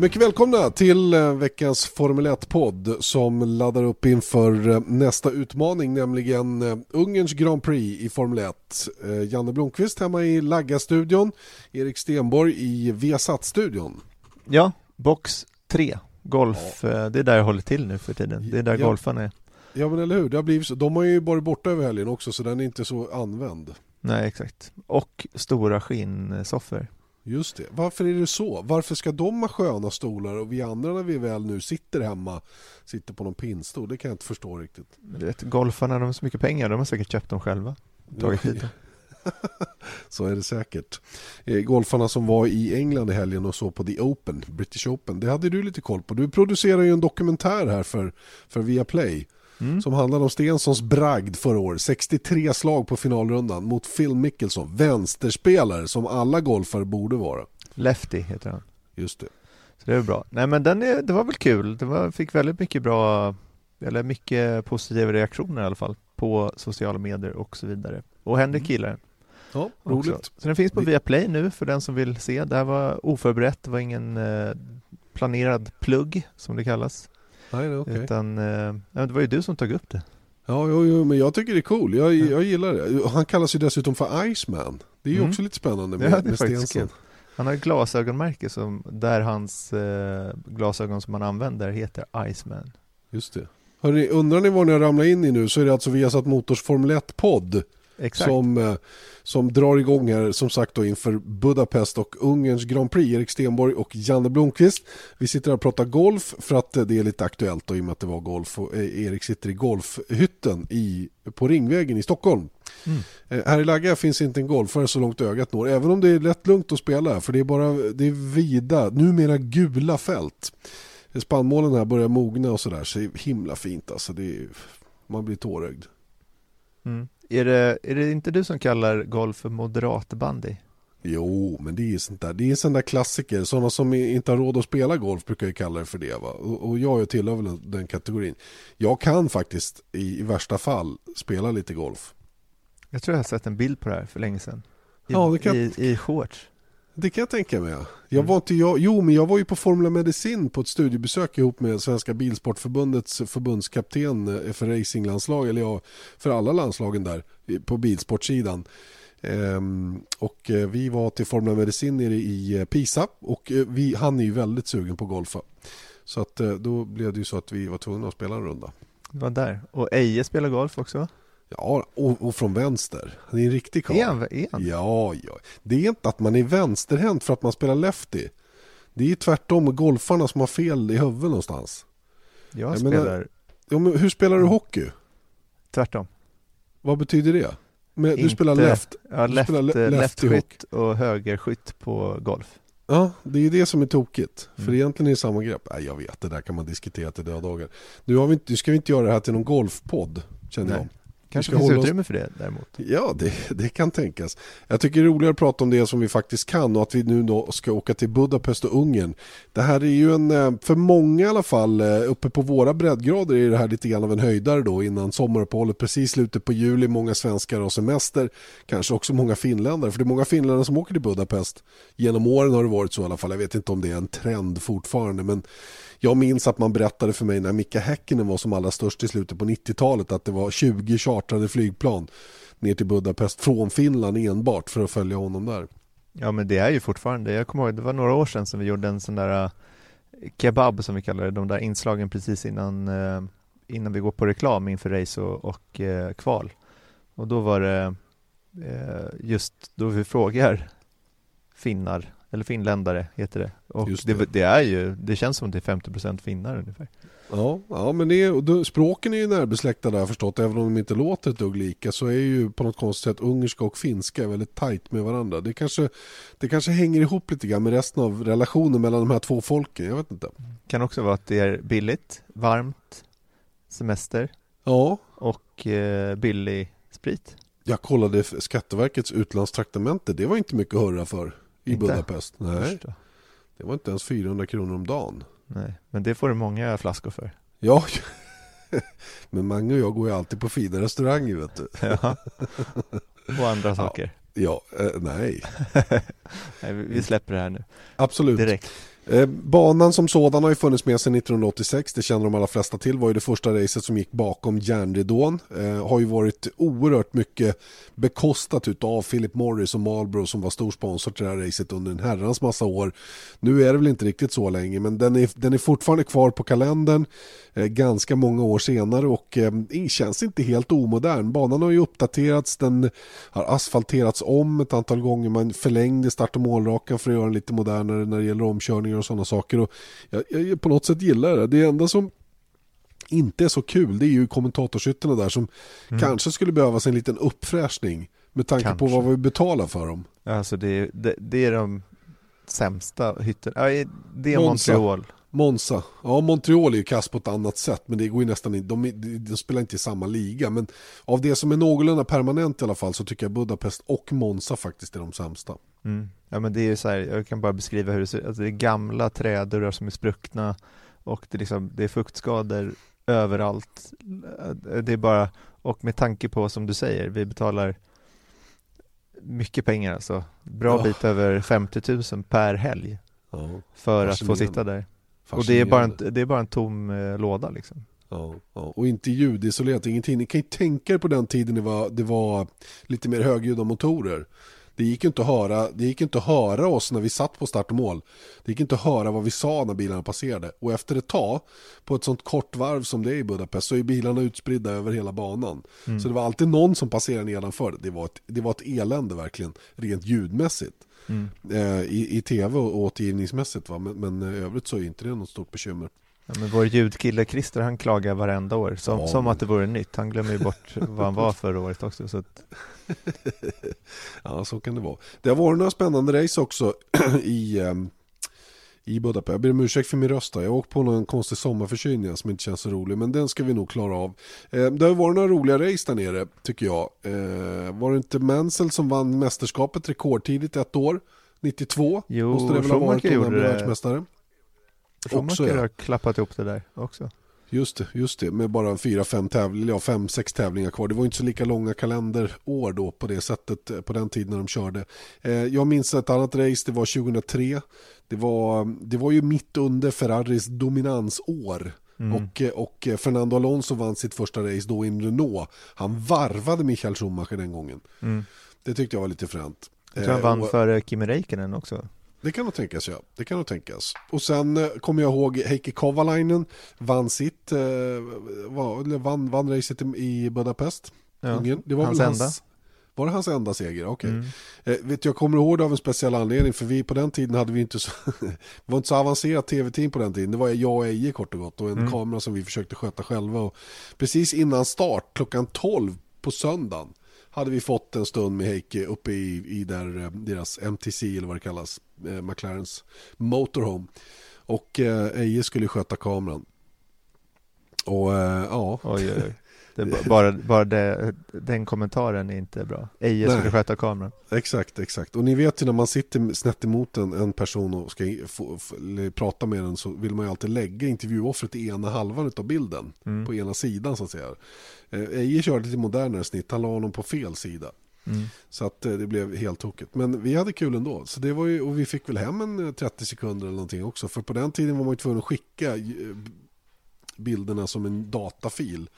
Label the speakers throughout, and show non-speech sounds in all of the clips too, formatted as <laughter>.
Speaker 1: Mycket välkomna till eh, veckans Formel 1-podd som laddar upp inför eh, nästa utmaning, nämligen eh, Ungerns Grand Prix i Formel 1. Eh, Janne Blomqvist hemma i Lagga-studion, Erik Stenborg i Viasat-studion.
Speaker 2: Ja, box 3, golf, eh, det är där jag håller till nu för tiden. Det är där
Speaker 1: Ja.
Speaker 2: golfarna är.
Speaker 1: Ja men eller hur, det har blivit så. de har ju varit borta över helgen också så den är inte så använd.
Speaker 2: Nej, exakt. Och stora skinnsoffor.
Speaker 1: Just det, varför är det så? Varför ska de ha sköna stolar och vi andra när vi väl nu sitter hemma sitter på någon pinnstol? Det kan jag inte förstå riktigt.
Speaker 2: Vet, golfarna, de har så mycket pengar, de har säkert köpt dem själva. Tagit hit dem. <laughs>
Speaker 1: Så är det säkert. Eh, golfarna som var i England i helgen och så på The Open, British Open, det hade du lite koll på. Du producerar ju en dokumentär här för, för Viaplay
Speaker 2: Mm.
Speaker 1: som handlar om Stensons bragd förra året. 63 slag på finalrundan mot Phil Mickelson, vänsterspelare som alla golfare borde vara.
Speaker 2: Lefty heter han.
Speaker 1: Just det.
Speaker 2: Så det är bra. Nej men den är, det var väl kul. Det var, fick väldigt mycket bra, eller mycket positiva reaktioner i alla fall på sociala medier och så vidare. Och Henrik gillar den
Speaker 1: Ja,
Speaker 2: också.
Speaker 1: roligt.
Speaker 2: Så den finns på
Speaker 1: Vi-
Speaker 2: Viaplay nu för den som vill se. Det här var oförberett, det var ingen eh, planerad plugg som det kallas.
Speaker 1: Nej, okej.
Speaker 2: Utan, eh, ja, det var ju du som tog upp det.
Speaker 1: Ja, jo, jo, men jag tycker det är cool. Jag, jag gillar det. Han kallas ju dessutom för Iceman. Det är ju
Speaker 2: Mm.
Speaker 1: också lite spännande
Speaker 2: Ja,
Speaker 1: med,
Speaker 2: är
Speaker 1: med Stensson.
Speaker 2: Han har ett glasögonmärke som, där hans eh, glasögon som han använder heter Iceman.
Speaker 1: Just det. Hörrni, undrar ni vad ni har ramlat in i nu så är det alltså Viasat Motors Formel 1-podd
Speaker 2: Exakt.
Speaker 1: som, eh, som drar igång här som sagt då inför Budapest och Ungerns Grand Prix. Erik Stenborg och Janne Blomqvist. Vi sitter här och pratar golf för att eh, det är lite aktuellt då, i och med att det var golf och eh, Erik sitter i golfhytten i, på Ringvägen i Stockholm.
Speaker 2: Mm.
Speaker 1: Här i Lagga finns inte en golfare så långt ögat når, även om det är rätt lugnt att spela för det är bara det är vida, numera gula fält. Spannmålen här börjar mogna och sådär, så det är himla fint alltså. Det är, man blir tårögd.
Speaker 2: Mm. Är, det, är det inte du som kallar golf för moderatbandy?
Speaker 1: Jo, men det är sånt där. Det är där klassiker. Sådana som inte har råd att spela golf brukar ju kalla det för det. Va? Och, och jag tillhör väl den, den kategorin. Jag kan faktiskt i, i värsta fall spela lite golf.
Speaker 2: Jag tror jag har sett en bild på det här för länge sedan. I,
Speaker 1: Ja, kan-
Speaker 2: i, i shorts.
Speaker 1: Det kan jag tänka mig. ja. Jag
Speaker 2: Mm.
Speaker 1: var inte jag, jo, men jag var ju på Formula Medicin på ett studiebesök ihop med Svenska Bilsportförbundets förbundskapten eh, för racinglandslag, eller ja, för alla landslagen där på bilsportsidan. Ehm, och eh, vi var till Formula Medicin nere i eh, Pisa och vi, han är ju väldigt sugen på golfa. Så att då blev det ju så att vi var tvungna att spela en runda.
Speaker 2: Det var där. Och Eje spelar golf också.
Speaker 1: Ja, och, och från vänster. Han är en riktig karl.
Speaker 2: Är han?
Speaker 1: Ja, ja. Det är inte att man är vänsterhänt för att man spelar lefty. Det är ju tvärtom golfarna som har fel i huvudet någonstans.
Speaker 2: Jag
Speaker 1: Jag
Speaker 2: spelar
Speaker 1: menar- Ja, men hur spelar du hockey?
Speaker 2: tvärtom.
Speaker 1: Vad betyder det? Men, du
Speaker 2: Inte-
Speaker 1: spelar left.
Speaker 2: Ja,
Speaker 1: Du
Speaker 2: left,
Speaker 1: spelar le-
Speaker 2: eh,
Speaker 1: lefty
Speaker 2: leftskytt och högerskytt på golf.
Speaker 1: Ja, det är ju det som är tokigt. För
Speaker 2: Mm.
Speaker 1: egentligen är det samma grepp. Nej, jag vet, det där kan man diskutera till döddagar. Nu, har vi inte, nu ska vi inte göra det här till någon golfpodd, känner
Speaker 2: Nej.
Speaker 1: jag.
Speaker 2: Kanske finns
Speaker 1: oss-
Speaker 2: utrymme för det däremot.
Speaker 1: Ja, det, det kan tänkas. Jag tycker det är roligare att prata om det som vi faktiskt kan och att vi nu då ska åka till Budapest och Ungern. Det här är ju en, eh, för många i alla fall, eh, uppe på våra breddgrader är det här lite grann av en höjdare då innan sommaruppehållet. Precis slutet på juli, många svenskar har semester, kanske också många finländare. För det är många finländare som åker till Budapest. Genom åren har det varit så i alla fall. Jag vet inte om det är en trend fortfarande, men jag minns att man berättade för mig när Mika Häkkinen var som allra störst i slutet på 90-talet att det var 20 chartrade flygplan ner till Budapest från Finland enbart för att följa honom där.
Speaker 2: Ja men det är ju fortfarande, jag kommer ihåg det var några år sedan som vi gjorde en sån där eh, kebab som vi kallar det, de där inslagen precis innan, eh, innan vi går på reklam inför race och, och eh, kval. Och då var det just då vi frågar finnar, eller finländare heter det, Och det.
Speaker 1: det.
Speaker 2: Det, är ju, det känns som det är 50% finnar ungefär.
Speaker 1: Ja, ja men det är, språken är ju närbesläktade har jag förstått. Även om de inte låter ett dugg lika så är ju på något konstigt sätt ungerska och finska väldigt tajt med varandra. Det kanske, det kanske hänger ihop lite grann med resten av relationen mellan de här två folken. Jag vet inte.
Speaker 2: Kan också vara att det är billigt, varmt, semester
Speaker 1: Ja,
Speaker 2: och eh, billig sprit.
Speaker 1: jag kollade Skatteverkets utlandstraktamente. Det var inte mycket att hurra för i
Speaker 2: Inte?
Speaker 1: Budapest. Nej, det var inte ens 400 kronor om dagen.
Speaker 2: Nej, men det får du många flaskor för.
Speaker 1: Ja, <laughs> men Mange och jag går ju alltid på fina restauranger vet du. <laughs>
Speaker 2: Ja. och andra saker.
Speaker 1: Ja, eh, nej, <laughs>
Speaker 2: Nej, vi- vi släpper det här nu
Speaker 1: absolut.
Speaker 2: direkt.
Speaker 1: Eh, banan som sådan har ju funnits med sedan 1986, det känner de allra flesta till. var ju det första racet som gick bakom järnridån. Eh, har ju varit oerhört mycket bekostat utav Philip Morris och Marlboro som var stor sponsor till det här racet under en herrans massa år. Nu är det väl inte riktigt så länge men den är, den är fortfarande kvar på kalendern eh, ganska många år senare och eh, känns inte helt omodern. Banan har ju uppdaterats, den har asfalterats om ett antal gånger, man förlängde start och målrakan för att göra den lite modernare när det gäller omkörningar och sådana saker. Och jag, jag på något sätt gillar det. Det enda som inte är så kul det är ju kommentatorshytterna där som kanske skulle behövas en liten uppfräschning med tanke på
Speaker 2: Kanske.
Speaker 1: vad vi betalar för dem.
Speaker 2: Alltså det, det, det är de sämsta hytterna. Ja, det är
Speaker 1: Monza.
Speaker 2: Montreal.
Speaker 1: Monza, ja Montreal är ju kass på ett annat sätt men det går ju nästan inte, de, de, spelar inte i samma liga men av det som är någorlunda permanent i alla fall så tycker jag Budapest och Monza faktiskt är de sämsta.
Speaker 2: Mm. Ja men det är ju så här, jag kan bara beskriva hur det ser ut. Alltså det är gamla trädörrar som är spruckna och det är, liksom, det är fuktskador överallt. Det är bara, och med tanke på som du säger, vi betalar mycket pengar alltså. Bra
Speaker 1: Ja.
Speaker 2: bit över 50 000 per helg
Speaker 1: Ja,
Speaker 2: för att få sitta där. Och det är, bara en, det är bara en tom eh, låda liksom.
Speaker 1: Ja, ja, och inte ljudisolerat, ingenting. Ni kan ju tänka er på den tiden det var, det var lite mer högljudda motorer. Det gick ju inte att höra, det gick inte att höra oss när vi satt på start och mål. Det gick inte att höra vad vi sa när bilarna passerade. Och efter ett tag, på ett sånt kort varv som det är i Budapest, så är bilarna utspridda över hela banan. Så det var alltid någon som passerade nedanför. Det var ett, det var ett elände verkligen, rent ljudmässigt. Eh, i, I tv och återgivningsmässigt va, men, men i övrigt så är inte det något stort bekymmer.
Speaker 2: Ja, men vår ljudkille Christer han klagar varenda år som,
Speaker 1: Ja,
Speaker 2: som
Speaker 1: men-
Speaker 2: att det vore nytt. Han glömmer ju bort <laughs> vad han var förra året också. Så att, <laughs>
Speaker 1: Ja, så kan det vara. Det har varit några spännande race också <clears throat> i, ehm, i Budapest. Jag ber om ursäkt för min röst. Jag har åkt på någon konstig sommarförkylning som inte känns så rolig, men den ska vi nog klara av. Eh, det har varit några roliga race där nere, tycker jag. Eh, var det inte Mansell som vann mästerskapet rekordtidigt ett år? 92?
Speaker 2: Jo,
Speaker 1: Måste det väl ha varit
Speaker 2: det.
Speaker 1: världsmästare?
Speaker 2: Schumacher har klappat ihop det där också.
Speaker 1: Just det, just det, med bara fyra, fem tävlingar, ja, fem, sex tävlingar kvar. Det var inte så lika långa kalenderår då på det sättet eh, på den tiden när de körde. Eh, jag minns ett annat race, det var 2003. Det var, det var ju mitt under Ferraris dominansår. Och, eh, och Fernando Alonso vann sitt första race då i en Renault. Han varvade Michael Schumacher den gången. Det tyckte jag var lite fränt.
Speaker 2: Jag tror han vann
Speaker 1: och-
Speaker 2: före Kimi Räikkönen också.
Speaker 1: Det kan nog tänkas ja. Det kan nog tänkas. Och sen eh, kommer jag ihåg Heikki Kovalainen vann sitt, eh, var, vann, vann racet i, Budapest.
Speaker 2: Ja,
Speaker 1: Ungern. Det var
Speaker 2: hans
Speaker 1: väl
Speaker 2: enda.
Speaker 1: hans, Var det hans enda seger? Okej.
Speaker 2: Mm.
Speaker 1: Eh, vet jag kommer ihåg det av en speciell anledning för vi på den tiden hade vi inte så, <laughs> var inte så avancerat tv-team på den tiden. Det var jag och Eje kort och gott och en
Speaker 2: Mm.
Speaker 1: kamera som vi försökte sköta själva. Och precis innan start klockan 12 på söndagen hade vi fått en stund med Heikki uppe i, i där, eh, deras MTC eller vad det kallas, eh, McLarens motorhome. Och eh, Eje skulle sköta kameran. Och eh, ja,
Speaker 2: Oj, oj, oj. Det bara bara det, den kommentaren är inte bra. Eje skulle sköta kameran.
Speaker 1: Exakt, exakt. Och ni vet ju när man sitter snett emot en, en person och ska få, få, prata med den så vill man ju alltid lägga intervjuoffret i ena halvan av bilden.
Speaker 2: Mm.
Speaker 1: På ena sidan så att säga. Eh, Eje körde lite modernare snitt, han la honom på fel sida.
Speaker 2: Mm.
Speaker 1: Så att eh, det blev helt tokigt. Men vi hade kul ändå. Så det var ju, och vi fick väl hem en eh, 30 sekunder eller någonting också. För på den tiden var man ju tvungen att skicka eh, bilderna som en datafil.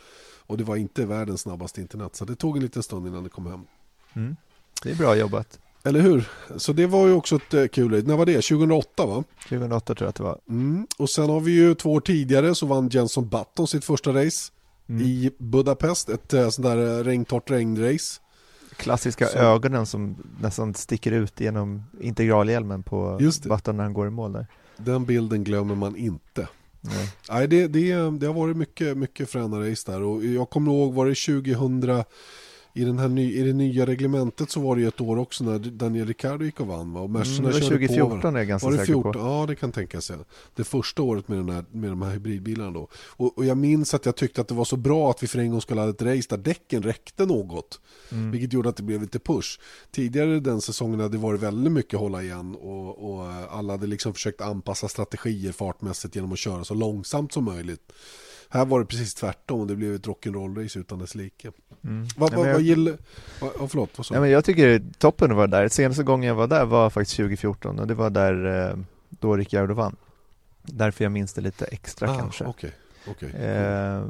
Speaker 1: Och det var inte världens snabbaste internet. Så det tog en liten stund innan det kom hem.
Speaker 2: Mm. Det är bra jobbat.
Speaker 1: Eller hur? Så det var ju också ett eh, kul. När var det? 2008 va?
Speaker 2: 2008 tror jag att det var.
Speaker 1: Mm. Och sen har vi ju två år tidigare så vann Jenson Button sitt första race
Speaker 2: Mm.
Speaker 1: i Budapest. Ett eh, sånt där eh, regntorrt regnrace.
Speaker 2: klassiska
Speaker 1: Så-
Speaker 2: ögonen som nästan sticker ut genom integralhjälmen på. Button när han går i mål där.
Speaker 1: Den bilden glömmer man inte.
Speaker 2: Nej.
Speaker 1: Nej, det, det, det har varit mycket, mycket fräna race där och jag kommer ihåg, var det 2000 i, den här ny, i det nya reglementet så var det ju ett år också när Daniel Ricciardo gick och vann va? och
Speaker 2: Mm,
Speaker 1: Mercerna
Speaker 2: var
Speaker 1: körde på
Speaker 2: 2014 är jag ganska
Speaker 1: Var det
Speaker 2: säker
Speaker 1: 14?
Speaker 2: på.
Speaker 1: Ja, det kan tänkas. Ja. Det första året med, den här, med de här hybridbilarna då. Och, och jag minns att jag tyckte att det var så bra att vi för en gång skulle ha ett race där däcken räckte något.
Speaker 2: Mm.
Speaker 1: Vilket gjorde att det blev lite push. Tidigare den säsongen hade det varit väldigt mycket hålla igen och, och alla hade liksom försökt anpassa strategier fartmässigt genom att köra så långsamt som möjligt. Här var det precis tvärtom det blev ett rock'n'roll-race utan dess like.
Speaker 2: Mm.
Speaker 1: Vad
Speaker 2: Ja,
Speaker 1: vad
Speaker 2: men
Speaker 1: vad
Speaker 2: jag,
Speaker 1: gillar... vad- Ja, förlåt, vad sa
Speaker 2: ja,
Speaker 1: du?
Speaker 2: men jag tycker toppen att vara där. Senaste gången jag var där var faktiskt 2014 och det var där eh, då Ricciardo vann. Därför jag minns det lite extra
Speaker 1: Ah,
Speaker 2: kanske.
Speaker 1: Okej, okej.
Speaker 2: Eh,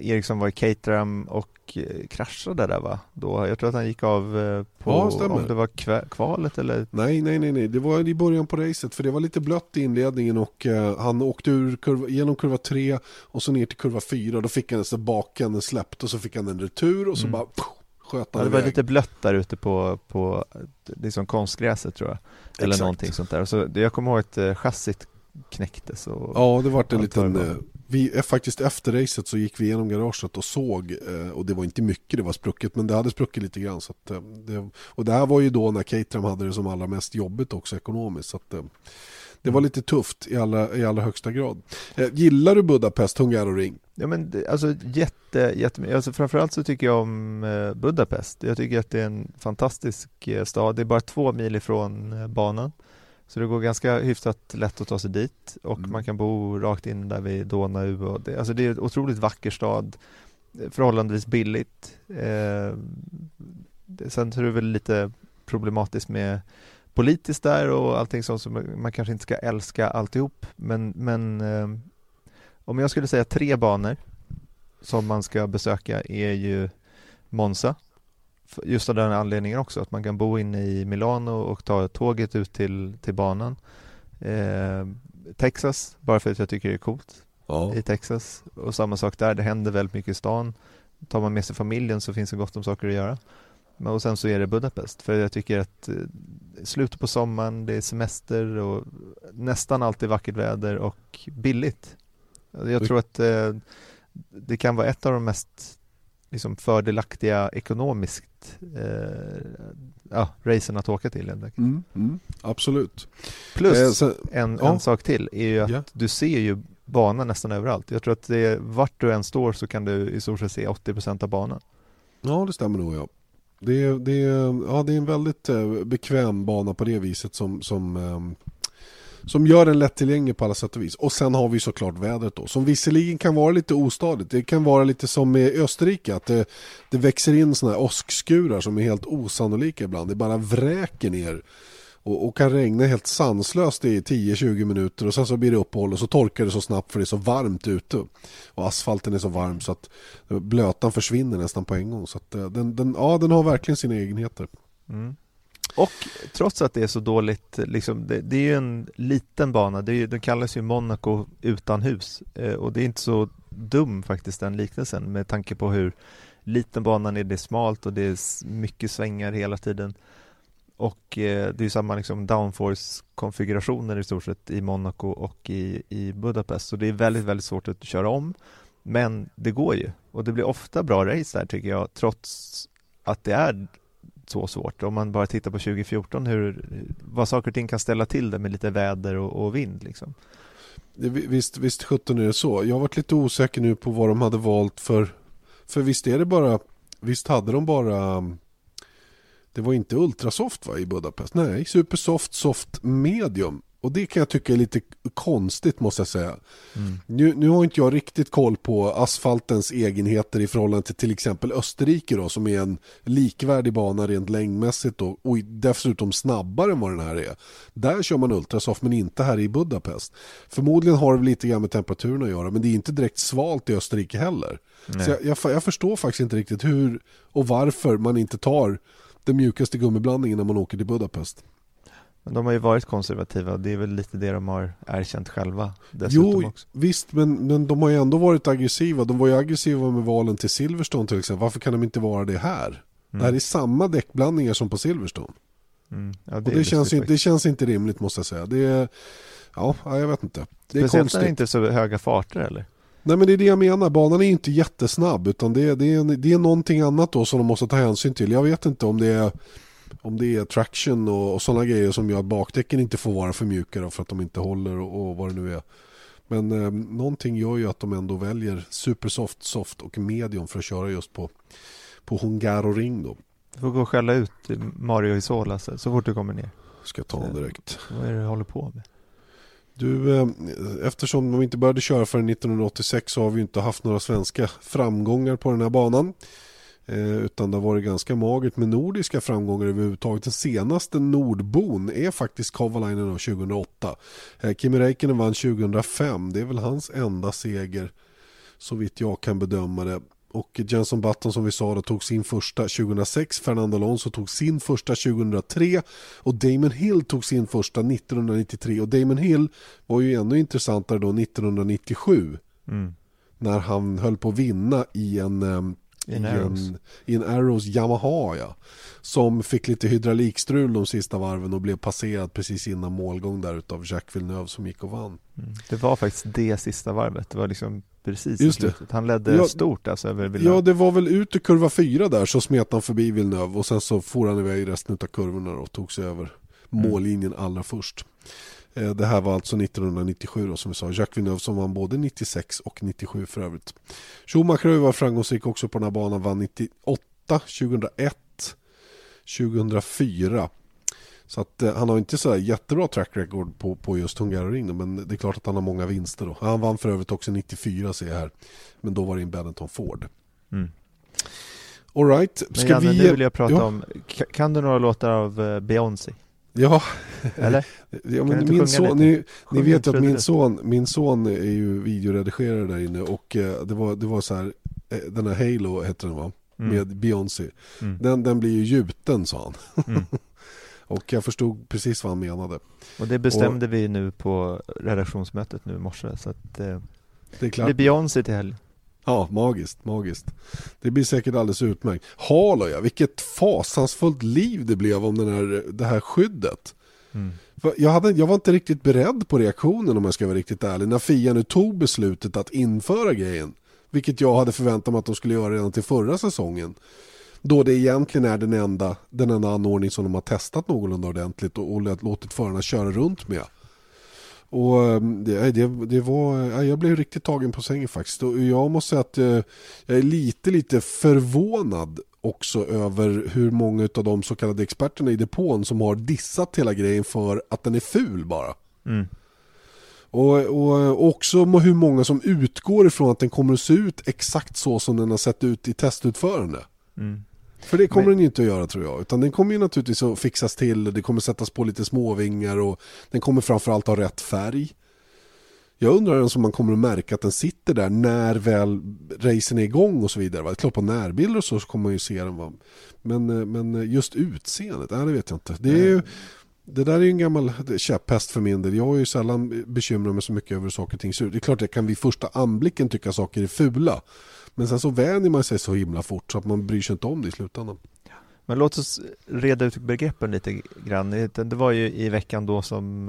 Speaker 2: Eriksson var i Caterham och eh, kraschade där va? Då, jag tror att han gick av eh, på,
Speaker 1: Ja, stämmer.
Speaker 2: om det var kva- kvalet eller?
Speaker 1: Nej, nej, nej, nej, det var i början på racet för det var lite blött i inledningen och eh, han åkte ur kurva, genom kurva 3 och så ner till kurva 4 då fick han så baken släppt och så fick han en retur och så
Speaker 2: Mm.
Speaker 1: bara pff, sköt
Speaker 2: Ja,
Speaker 1: han
Speaker 2: det var
Speaker 1: iväg.
Speaker 2: lite blött där ute på, på liksom konstgräset tror jag. Eller
Speaker 1: Exakt.
Speaker 2: någonting sånt där. Så det, jag kommer ihåg att eh, chassit knäcktes och
Speaker 1: Ja, det var en liten... Vi, eh, faktiskt efter racet så gick vi igenom garaget och såg, eh, och det var inte mycket det var sprucket, men det hade spruckit lite grann. Så eh, det, och det här var ju då när Caterham hade det som allra mest jobbigt också ekonomiskt. Så att, eh, det var lite tufft i allra, i allra högsta grad. Gillar du Budapest, Hungaroring?
Speaker 2: Ja men det- alltså jätte, jätte alltså framförallt så tycker jag om Budapest. Jag tycker att det är en fantastisk stad. Det är bara två mil ifrån banan. Så det går ganska hyfsat lätt att ta sig dit och
Speaker 1: Mm.
Speaker 2: man kan bo rakt in där vid Donau. Och det, alltså det är en otroligt vacker stad. eh, Förhållandevis billigt. Eh, sen är det väl lite problematiskt med politiskt där och allting sånt som man kanske inte ska älska alltihop. Men, men eh, om jag skulle säga tre banor som man ska besöka är ju Monza. Just av den anledningen också, att man kan bo inne i Milano och ta tåget ut till, till banan. Eh, Texas, bara för att jag tycker det är coolt
Speaker 1: Ja.
Speaker 2: i Texas. Och samma sak där, det händer väldigt mycket i stan. Tar man med sig familjen så finns det gott om saker att göra. Men och sen så är det Budapest, för jag tycker att eh, slutet på sommaren, det är semester och nästan alltid vackert väder och billigt. Jag tror att eh, det kan vara ett av de mest liksom, fördelaktiga ekonomiskt eh, ja, racen att åka till.
Speaker 1: Mm, mm, absolut.
Speaker 2: Plus
Speaker 1: Eh, sen,
Speaker 2: en,
Speaker 1: ja.
Speaker 2: en sak till är ju att
Speaker 1: Ja.
Speaker 2: du ser ju banan nästan överallt. Jag tror att det vart du än står så kan du i stort sett se 80% av banan.
Speaker 1: ja, det stämmer nog ja. Det är, det, ja, det är en väldigt eh, bekväm bana på det viset som, som, ehm, som gör den lättillgänglig på alla sätt och vis. Och sen har vi såklart vädret då, som visserligen kan vara lite ostadigt. Det kan vara lite som i Österrike, att det, det växer in sådana här åskskurar som är helt osannolika ibland. Det bara vräker ner och, och kan regna helt sanslöst i 10-20 minuter och sen så blir det uppehåll och så torkar det så snabbt för det är så varmt ute. Och asfalten är så varm så att blötan försvinner nästan på en gång. Så att, eh, den, den, ja, den har verkligen sina egenheter.
Speaker 2: Mm. Och trots att det är så dåligt, liksom, det, det är ju en liten bana, det, är, ju- den kallas ju Monaco utan hus. Eh, och det är inte så dum faktiskt den liknelsen med tanke på hur liten banan är, det är smalt och det är mycket svängar hela tiden. Och eh, det är ju samma liksom downforce-konfigurationer i stort sett i Monaco och i, i Budapest. Så det är väldigt, väldigt svårt att köra om. Men det går ju. Och det blir ofta bra race där tycker jag trots att det är så svårt. Om man bara tittar på 2014 hur, vad saker och ting kan ställa till det med lite väder och, och vind liksom.
Speaker 1: Visst, visst 17 är det så. Jag har varit lite osäker nu på vad de hade valt för... För visst är det bara... Visst hade de bara... Det var inte ultrasoft va, i Budapest? Nej, supersoft, soft, medium. Och det kan jag tycka är lite konstigt måste jag säga. Nu, nu har inte jag riktigt koll på asfaltens egenheter i förhållande till till exempel Österrike då, som är en likvärdig bana rent längdmässigt då, och dessutom snabbare än vad den här är. Där kör man ultrasoft men inte här i Budapest. Förmodligen har det lite grann med temperaturen att göra men det är inte direkt svalt i Österrike heller.
Speaker 2: Nej.
Speaker 1: Så jag, jag, jag förstår faktiskt inte riktigt hur och varför man inte tar den mjukaste gummiblandningen när man åker till Budapest.
Speaker 2: Men de har ju varit konservativa det är väl lite det de har erkänt själva dessutom
Speaker 1: Jo,
Speaker 2: också.
Speaker 1: visst, men, men de har ju ändå varit aggressiva. De var ju aggressiva med valen till Silverstone till exempel. Varför kan de inte vara det här? Det här är samma däckblandningar som på Silverstone.
Speaker 2: Mm. Ja,
Speaker 1: och det, känns inte, det känns inte rimligt måste jag säga. Det är, ja, jag vet inte. Det är
Speaker 2: Speciellt
Speaker 1: konstigt.
Speaker 2: när det inte är så höga farter eller?
Speaker 1: Nej men det är det jag menar, banan är inte jättesnabb utan det är, det är, det är någonting annat då som de måste ta hänsyn till. Jag vet inte om det är om det är traction och, och sådana grejer som gör att bakdäcken inte får vara för mjuka för att de inte håller och, och vad det nu är. Men eh, någonting gör ju att de ändå väljer supersoft, soft och medium för att köra just på, på Hungaro Ring då.
Speaker 2: Du får gå och skälla ut Mario Isola så, så fort du kommer ner.
Speaker 1: Ska ta honom direkt.
Speaker 2: Vad är det du håller på med?
Speaker 1: Du, eh, eftersom de inte började köra förrän 1986 så har vi inte haft några svenska framgångar på den här banan. Eh, utan det har varit ganska magert med nordiska framgångar överhuvudtaget. Den senaste nordbon är faktiskt Kovalainen 2008. Eh, Kimi Räikkönen vann 2005. Det är väl hans enda seger så vitt jag kan bedöma det. Och Jenson Button som vi sa då, tog sin första 2006, Fernando Alonso tog sin första 2003 och Damon Hill tog sin första 1993 och Damon Hill var ju ännu intressantare då 1997 mm. när han höll på att vinna i en um,
Speaker 2: i en, Arrows.
Speaker 1: I en Arrows Yamaha ja. Som fick lite hydraulikstrul de sista varven och blev passerad precis innan målgång där utav Jacques Villeneuve som gick och vann.
Speaker 2: Mm. Det var faktiskt det sista varvet. Det var liksom precis Just det. Han ledde ja, stort alltså över
Speaker 1: Villeneuve. Ja, det var väl ut i kurva fyra där så smet han förbi Villeneuve och sen så for han iväg resten av kurvorna och tog sig över mm. mållinjen allra först. Eh, det här var alltså 1997 då, som vi sa. Jacques Villeneuve som vann både 96 och 97 för övrigt. Schumacher var framgångsrik också på den här banan. Vann 98, 2001, 2004. Så att eh, han har inte så jättebra track record på, på just Hungaroring men det är klart att han har många vinster då. Han vann för övrigt också 94 ser jag här. Men då var det en Benetton Ford. Mm. Alright,
Speaker 2: ska men Janne, vi... nu vill jag prata ja. om, kan du några låtar av uh, Beyoncé?
Speaker 1: Ja,
Speaker 2: Eller? <laughs>
Speaker 1: ja men min son, ni, ni vet ju att min son, min son är ju videoredigerare där inne och eh, det, var, det var så här, eh, den här Halo heter den va? Mm. Med Beyoncé. Mm. Den, den blir ju gjuten sa han. Mm. <laughs> och jag förstod precis vad han menade.
Speaker 2: Och det bestämde och, vi nu på redaktionsmötet nu i morse så att eh, det är klart. Det blir Beyoncé till helg.
Speaker 1: Ja, magiskt, magiskt. Det blir säkert alldeles utmärkt. Halo ja, vilket fasansfullt liv det blev om den här, det här skyddet. Mm. Jag, hade, jag var inte riktigt beredd på reaktionen om jag ska vara riktigt ärlig. När Fia nu tog beslutet att införa grejen. Vilket jag hade förväntat mig att de skulle göra redan till förra säsongen. Då det egentligen är den enda, den enda anordning som de har testat någorlunda ordentligt och, och låtit förarna köra runt med. Och ehm, det, det, det var, jag blev riktigt tagen på sängen faktiskt. Och jag måste säga att eh, jag är lite, lite förvånad också över hur många av de så kallade experterna i depån som har dissat hela grejen för att den är ful bara. Mm. Och, och, också hur många som utgår ifrån att den kommer att se ut exakt så som den har sett ut i testutförande. Mm. För det kommer Men... den ju inte att göra tror jag. Utan den kommer ju naturligtvis att fixas till. Det kommer sättas på lite småvingar och den kommer framförallt ha rätt färg. Jag undrar ens om man kommer att märka att den sitter där när väl racen är igång och så vidare. Va? Klart på närbilder och så, så kommer man ju se den. Va? Men, eh, men just utseendet, nej, det vet jag inte. Det, är ju, det där är ju en gammal käpphäst för min del. Jag har ju sällan bekymrat mig så mycket över hur saker och ting ser ut. Det är klart det jag kan vid första anblicken tycka saker är fula. Men sen så vänjer man sig så himla fort så att man bryr sig inte om det i slutändan.
Speaker 2: Men låt oss reda ut begreppen lite grann. Det var ju i veckan då som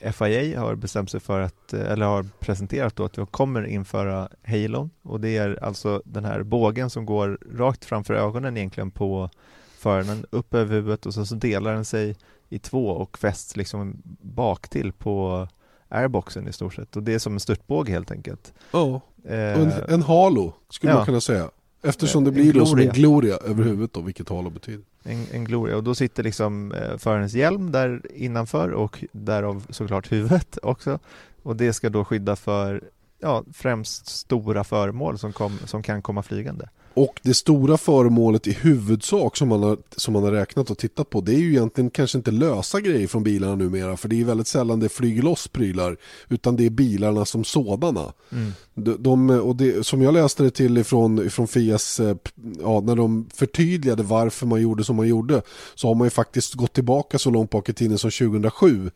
Speaker 2: eh, FIA har bestämt sig för att, eh, eller har presenterat då att vi kommer införa Halon och det är alltså den här bågen som går rakt framför ögonen egentligen på föraren upp över huvudet och sen så delar den sig i två och fästs liksom bak till på airboxen i stort sett och det är som en störtbåge helt enkelt.
Speaker 1: Ja, eh, en, en halo skulle ja. man kunna säga. Eftersom det blir då som en gloria över huvudet då, vilket halo betyder.
Speaker 2: En, en gloria och då sitter liksom eh, förarens hjälm där innanför och därav såklart huvudet <laughs> också. Och det ska då skydda för ja, främst stora föremål som, kom, som kan komma flygande.
Speaker 1: Och det stora föremålet i huvudsak som man, har, som man har räknat och tittat på det är ju egentligen kanske inte lösa grejer från bilarna numera för det är väldigt sällan det flyger loss prylar utan det är bilarna som sådana. Mm. De, de, och det, som jag läste det till ifrån, ifrån Fias, eh, ja, när de förtydligade varför man gjorde som man gjorde så har man ju faktiskt gått tillbaka så långt bak i tiden som 2007.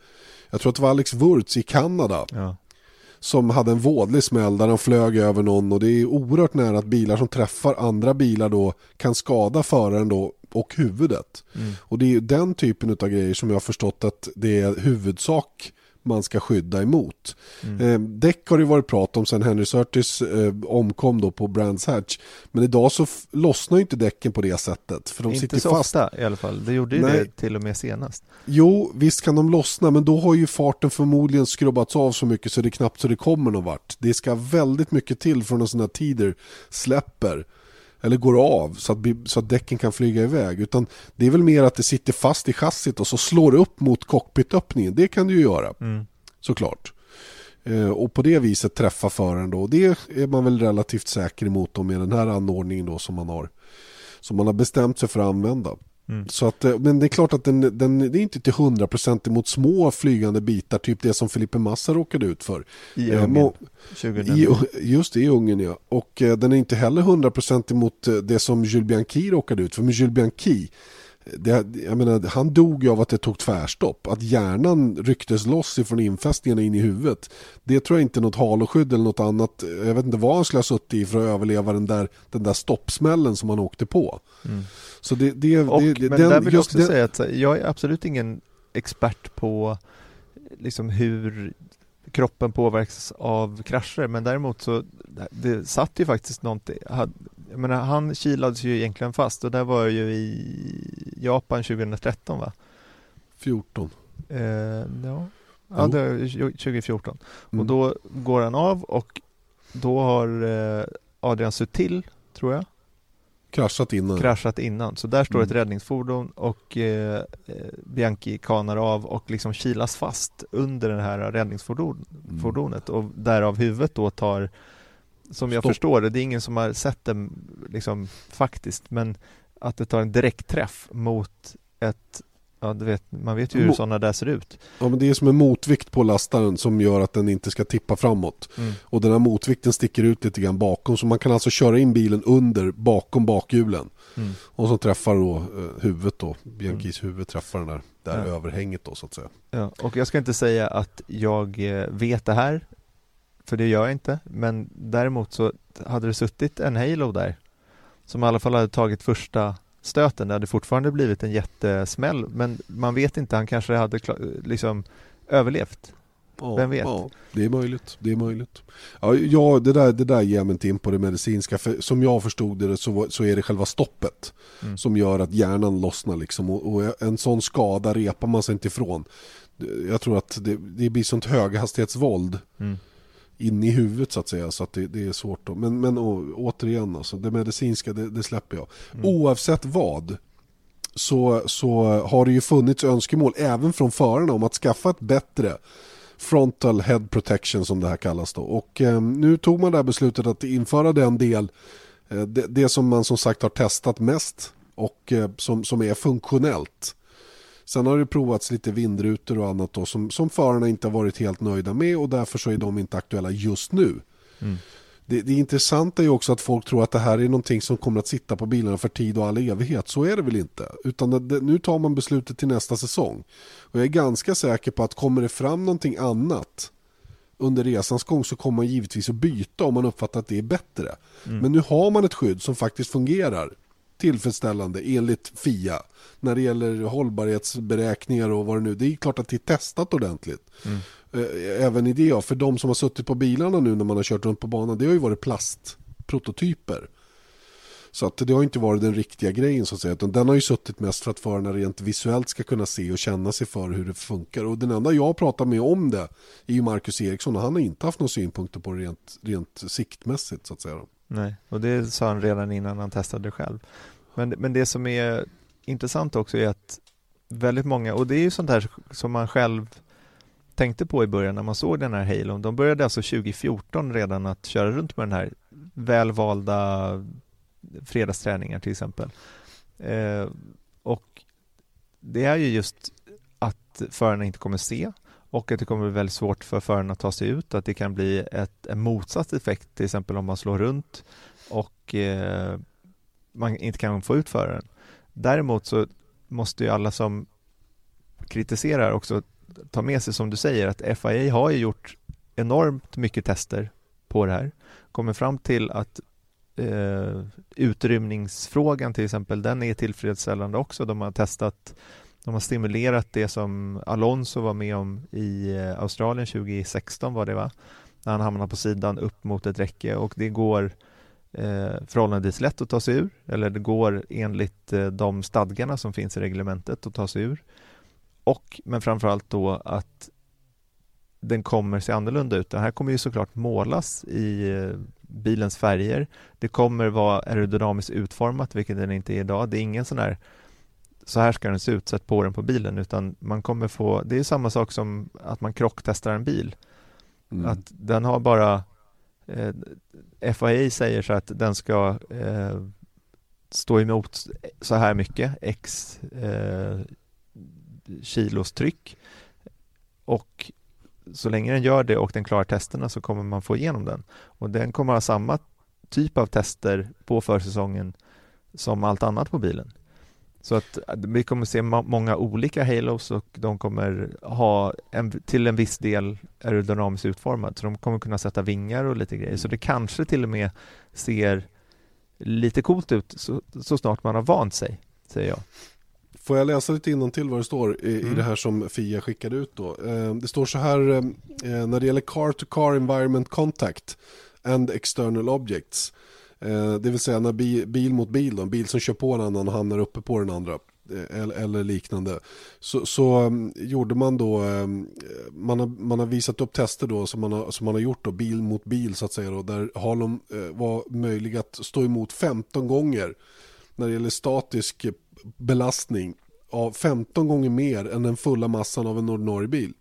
Speaker 1: Jag tror att det var Alex Wurz i Kanada. Ja som hade en vådlig smäll där han flög över någon och det är oerhört nära att bilar som träffar andra bilar då kan skada föraren då och huvudet. Mm. Och det är den typen av grejer som jag har förstått att det är huvudsak man ska skydda emot. Mm. Eh, däck har det varit prat om sen Henry Surtis eh, omkom då på Brands Hatch. Men idag så lossnar ju inte däcken på det sättet. För de
Speaker 2: inte
Speaker 1: sitter
Speaker 2: så
Speaker 1: fast.
Speaker 2: ofta i alla fall. Det gjorde ju Nej. det till och med senast.
Speaker 1: Jo, visst kan de lossna men då har ju farten förmodligen skrubbats av så mycket så det är knappt så det kommer någon vart. Det ska väldigt mycket till från en sån här tider släpper eller går av så att, så att däcken kan flyga iväg. Utan det är väl mer att det sitter fast i chassit och så slår det upp mot cockpitöppningen. Det kan det ju göra, mm. såklart. Eh, och på det viset träffa föraren då. Det är man väl relativt säker emot då med den här anordningen då som man har. Som man har bestämt sig för att använda. Mm. Så att, eh, men det är klart att den, den det är inte till 100% emot små flygande bitar, typ det som Felipe Massa råkade ut för.
Speaker 2: I eh, Ungern,
Speaker 1: I, just det, i Ungern ja. Och eh, den är inte heller 100% emot eh, det som Jules Bianchi råkade ut för. Men Jules Bianchi, det, jag menar, han dog ju av att det tog tvärstopp. Att hjärnan rycktes loss ifrån infästningarna in i huvudet. Det tror jag inte är något haloskydd eller något annat. Jag vet inte vad han skulle ha suttit i för att överleva den där, den där stoppsmällen som han åkte på. Mm.
Speaker 2: Så det, det, och, det, men den, där vill jag också den... säga att jag är absolut ingen expert på liksom hur kroppen påverkas av krascher men däremot så det satt ju faktiskt någonting jag menar, han kilades ju egentligen fast och det var ju i Japan 2013 va?
Speaker 1: 14
Speaker 2: eh, Ja, ja det var 2014 mm. och då går han av och då har eh, Adrian Sutil, tror jag
Speaker 1: Kraschat innan.
Speaker 2: Kraschat innan. Så där står mm. ett räddningsfordon och eh, eh, Bianchi kanar av och liksom kilas fast under det här räddningsfordonet mm. och därav huvudet då tar som jag Stopp. förstår det, det är ingen som har sett det liksom faktiskt men att det tar en direkt träff mot ett Ja, du vet, man vet ju hur Mo sådana där ser ut.
Speaker 1: Ja, men det är som en motvikt på lastaren som gör att den inte ska tippa framåt. Mm. Och den här motvikten sticker ut lite grann bakom så man kan alltså köra in bilen under, bakom bakhjulen. Mm. Och så träffar då eh, huvudet då, Bianchis mm. huvud träffar den där, där ja. överhänget då så att säga.
Speaker 2: Ja, och jag ska inte säga att jag eh, vet det här, för det gör jag inte, men däremot så hade det suttit en Halo där som i alla fall hade tagit första stöten. Det hade fortfarande blivit en jättesmäll men man vet inte, han kanske hade liksom överlevt. Ja, Vem vet? Ja,
Speaker 1: det är möjligt. Det är möjligt. Ja, ja det, där, det där ger mig inte in på det medicinska. För som jag förstod det så, så är det själva stoppet mm. som gör att hjärnan lossnar. Liksom. Och, och, en sån skada repar man sig inte ifrån. Jag tror att det, det blir sånt höghastighetsvåld. Mm in i huvudet så att säga. Så att det, det är svårt. Då. Men, men å, återigen, alltså, det medicinska det, det släpper jag. Mm. Oavsett vad så, så har det ju funnits önskemål även från förarna om att skaffa ett bättre frontal head protection som det här kallas då. Och eh, nu tog man det här beslutet att införa den del, eh, det, det, som man som sagt har testat mest och eh, som, som är funktionellt. Sen har det provats lite vindrutor och annat då, som, som förarna inte har varit helt nöjda med och därför så är de inte aktuella just nu. Mm. Det, det intressanta är också att folk tror att det här är någonting som kommer att sitta på bilarna för tid och all evighet. Så är det väl inte. Utan det, nu tar man beslutet till nästa säsong. Och jag är ganska säker på att kommer det fram någonting annat under resans gång så kommer man givetvis att byta om man uppfattar att det är bättre. Mm. Men nu har man ett skydd som faktiskt fungerar tillfredsställande enligt FIA när det gäller hållbarhetsberäkningar och vad det nu det är klart att det är testat ordentligt. Mm. Eh, även i det, för de som har suttit på bilarna nu när man har kört runt på banan, det har ju varit plastprototyper. Så att det har inte varit den riktiga grejen så att säga, utan den har ju suttit mest för att förarna rent visuellt ska kunna se och känna sig för hur det funkar. Och den enda jag pratar med om det är ju Marcus Eriksson och han har inte haft några synpunkter på det rent, rent siktmässigt så att säga.
Speaker 2: Nej, och det sa han redan innan han testade själv. Men, men det som är intressant också är att väldigt många, och det är ju sånt här som man själv tänkte på i början när man såg den här Halon. De började alltså 2014 redan att köra runt med den här välvalda fredagsträningar till exempel. Eh, och det är ju just att förarna inte kommer se och att det kommer bli väldigt svårt för förarna att ta sig ut, att det kan bli ett, en motsatt effekt, till exempel om man slår runt och eh, man inte kan få ut föraren. Däremot så måste ju alla som kritiserar också ta med sig som du säger att FIA har ju gjort enormt mycket tester på det här, kommer fram till att eh, utrymningsfrågan till exempel, den är tillfredsställande också. De har testat, de har stimulerat det som Alonso var med om i eh, Australien 2016 var det va? När han hamnar på sidan upp mot ett räcke och det går eh, förhållandevis lätt att ta sig ur eller det går enligt eh, de stadgarna som finns i reglementet att ta sig ur. Och, men framförallt då att den kommer se annorlunda ut. Den här kommer ju såklart målas i eh, bilens färger. Det kommer vara aerodynamiskt utformat, vilket den inte är idag. Det är ingen sån här så här ska den se ut, sätt på den på bilen, utan man kommer få, det är samma sak som att man krocktestar en bil. Mm. Att den har bara, eh, FIA säger så att den ska eh, stå emot så här mycket, x eh, kilos tryck och så länge den gör det och den klarar testerna så kommer man få igenom den. Och den kommer ha samma typ av tester på försäsongen som allt annat på bilen. Så att vi kommer se många olika Halos och de kommer ha en, till en viss del aerodynamiskt utformad. Så de kommer kunna sätta vingar och lite grejer. Så det kanske till och med ser lite coolt ut så, så snart man har vant sig, säger jag.
Speaker 1: Får jag läsa lite till vad det står i, mm. i det här som FIA skickade ut då. Eh, det står så här eh, eh, när det gäller car to car environment contact and external objects. Eh, det vill säga när bil mot bil, då, en bil som kör på en annan och hamnar uppe på den andra. Eh, eller, liknande. Så, så mm, gjorde man då, ehm, eh, man, har, man har visat upp tester då som man har, som man har gjort då, bil mot bil så att säga då, där Harlem var möjlig att stå emot 15 gånger när det gäller statisk belastning av 15 gånger mer än den fulla massan av en ordinarie bil.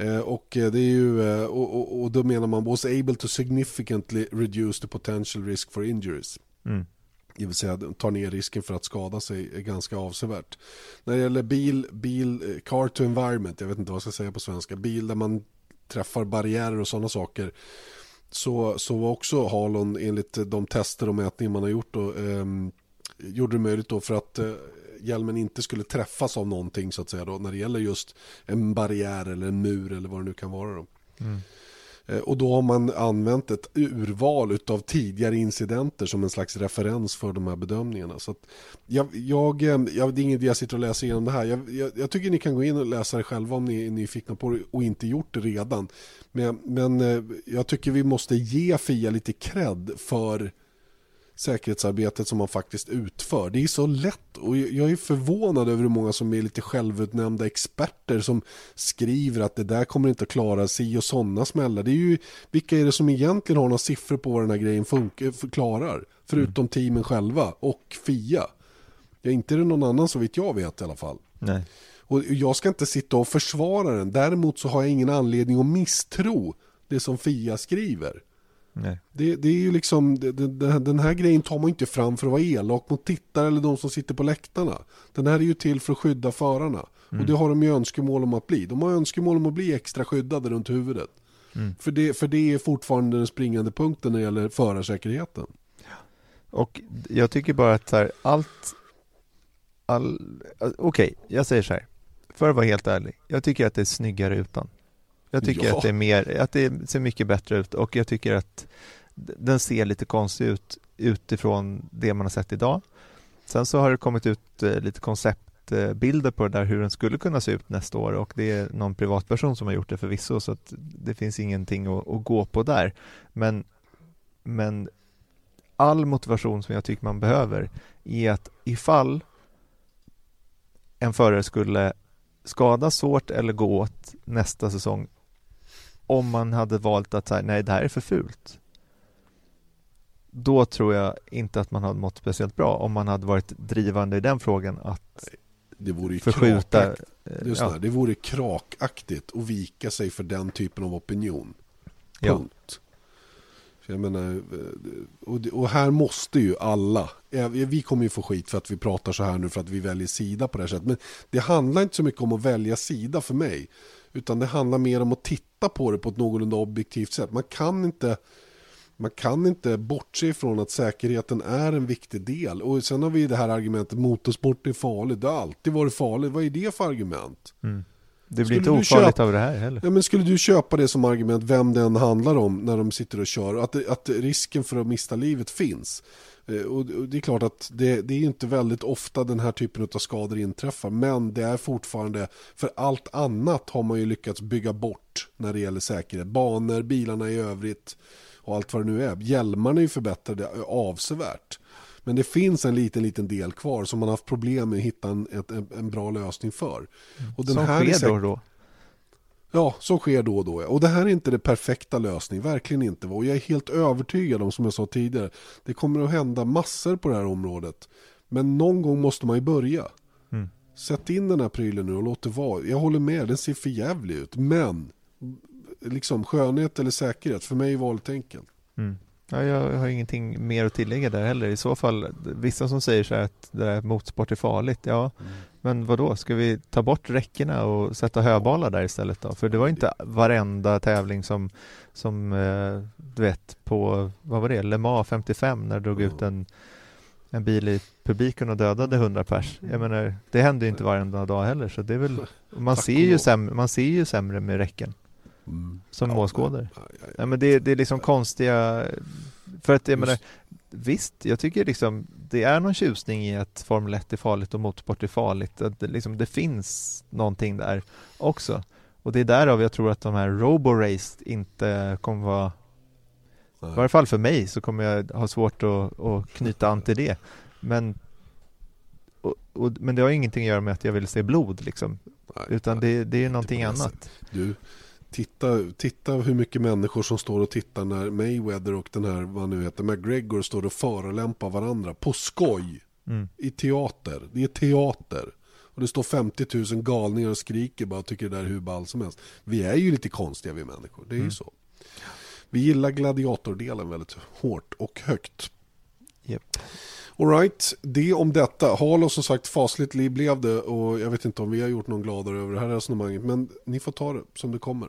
Speaker 1: Eh, och eh, det är ju, eh, och, och, och, då menar man was able to significantly reduce the potential risk for injuries. Mm. Det vill säga tar ner risken för att skada sig ganska avsevärt. När det gäller bil, bil, car to environment, jag vet inte vad jag ska säga på svenska, bil där man träffar barriärer och sådana saker. Så, så var också Halon enligt de tester och mätningar man har gjort då, eh, gjorde det möjligt då för att eh, hjälmen inte skulle träffas av någonting så att säga då när det gäller just en barriär eller en mur eller vad det nu kan vara då. Mm. Eh, och då har man använt ett urval av tidigare incidenter som en slags referens för de här bedömningarna. Så jag, jag, eh, jag, det är ingen idé jag sitter och läser igenom det här. Jag, jag, jag, tycker ni kan gå in och läsa det själva om ni är nyfikna på det och inte gjort det redan. Men, men eh, jag tycker vi måste ge Fia lite cred för säkerhetsarbetet som man faktiskt utför. Det är så lätt och jag är förvånad över hur många som är lite självutnämnda experter som skriver att det där kommer inte att klara sig och sådana smällar. Det är ju, vilka är det som egentligen har några siffror på vad den här grejen funkar, klarar? Förutom mm. teamen själva och FIA. Ja, inte är det någon annan så vitt jag vet i alla fall.
Speaker 2: Nej.
Speaker 1: Och jag ska inte sitta och försvara den. Däremot så har jag ingen anledning att misstro det som FIA skriver. Det, det, är ju liksom, det, det, den här grejen tar man inte fram för att vara elak mot tittare eller de som sitter på läktarna. Den här är ju till för att skydda förarna. Mm. Och det har de ju önskemål om att bli. De har önskemål om att bli extra skyddade runt huvudet. Mm. För, det, för det är fortfarande den springande punkten när det gäller förarsäkerheten.
Speaker 2: Och jag tycker bara att här, allt... All, Okej, okay, jag säger så här. För att vara helt ärlig. Jag tycker att det är snyggare utan. Jag tycker ja. att det är mer, att det ser mycket bättre ut och jag tycker att den ser lite konstig ut utifrån det man har sett idag. Sen så har det kommit ut eh, lite konceptbilder på det där hur den skulle kunna se ut nästa år och det är någon privatperson som har gjort det förvisso så att det finns ingenting att, att gå på där. Men, men all motivation som jag tycker man behöver är att ifall en förare skulle skadas svårt eller gå åt nästa säsong om man hade valt att säga nej det här är för fult då tror jag inte att man hade mått speciellt bra om man hade varit drivande i den frågan att
Speaker 1: det vore förskjuta krak, det, ja. det vore krakaktigt att vika sig för den typen av opinion. Punkt. Ja. Jag menar, och, här måste ju alla, vi kommer ju få skit för att vi pratar så här nu för att vi väljer sida på det här sättet. Men det handlar inte så mycket om att välja sida för mig. Utan det handlar mer om att titta på det på ett någorlunda objektivt sätt. Man kan inte, man kan inte bortse ifrån att säkerheten är en viktig del. Och sen har vi det här argumentet motorsport är farligt. Det har alltid varit farligt. Vad är det för argument? Mm.
Speaker 2: Det blir
Speaker 1: Skulle
Speaker 2: inte ofarligt
Speaker 1: köpa-
Speaker 2: av det här heller.
Speaker 1: Ja, men skulle du köpa det som argument, vem den handlar om när de sitter och kör, att, att risken för att mista livet finns? Eh, Och det är klart att det, det är inte väldigt ofta den här typen av skador inträffar, men det är fortfarande, för allt annat har man ju lyckats bygga bort när det gäller säkerhet. Banor, bilarna i övrigt och allt vad det nu är. Hjälmarna är ju förbättrade avsevärt. Men det finns en liten, liten del kvar som man har haft problem med att hitta en, en, en bra lösning för. Och den
Speaker 2: Som
Speaker 1: här är
Speaker 2: sker
Speaker 1: säkert-
Speaker 2: då och då.
Speaker 1: Ja, som sker då och då. Och det här är inte det perfekta lösning, verkligen inte. Och jag är helt övertygad om, som jag sa tidigare, det kommer att hända massor på det här området. Men någon gång måste man ju börja.
Speaker 2: Mm.
Speaker 1: Sätt in den här prylen nu och låt det vara. Jag håller med, den ser för jävlig ut. Men, liksom skönhet eller säkerhet, för mig är valet enkelt.
Speaker 2: Mm. Ja, jag har ingenting mer att tillägga där heller. I så fall, vissa som säger så här att det där motorsport är farligt. Ja, men vad då? Ska vi ta bort räckena och sätta höbalar där istället då? För det var inte varenda tävling som, som eh, du vet, på, vad var det, Le Mans 55 när det drog ut en, en bil i publiken och dödade 100 pers. Jag menar, det händer ju inte varenda dag heller, så det är väl, <laughs> man ser ju sämre, man ser ju sämre med räcken
Speaker 1: Mm.
Speaker 2: som
Speaker 1: Ja,
Speaker 2: målskådare.
Speaker 1: ja, ja, ja.
Speaker 2: Men det, det är liksom konstiga För att jag menar Visst, jag tycker liksom Det är någon tjusning i att Formel 1 är farligt och motorsport är farligt att det, liksom, det finns någonting där också Och det är därav jag tror att de här Roborace inte kommer vara
Speaker 1: Nej.
Speaker 2: I varje fall för mig så kommer jag ha svårt att, att knyta an till det Men och, och, Men det har ingenting att göra med att jag vill se blod liksom
Speaker 1: Nej,
Speaker 2: Utan
Speaker 1: nej.
Speaker 2: det, det är någonting annat
Speaker 1: Du, titta, titta hur mycket människor som står och tittar när Mayweather och den här, vad nu heter, McGregor står och förolämpar varandra på skoj
Speaker 2: mm.
Speaker 1: i teater. Det är teater. Och det står 50 000 galningar och skriker bara och tycker det där är hur ball som helst. Vi är ju lite konstiga vi människor, det är ju
Speaker 2: Mm.
Speaker 1: så. Vi gillar gladiatordelen väldigt hårt och högt.
Speaker 2: Japp.
Speaker 1: Alright, det om detta. Halo som sagt fasligt liv blev det och jag vet inte om vi har gjort någon gladare över det här resonemanget men ni får ta det som det kommer.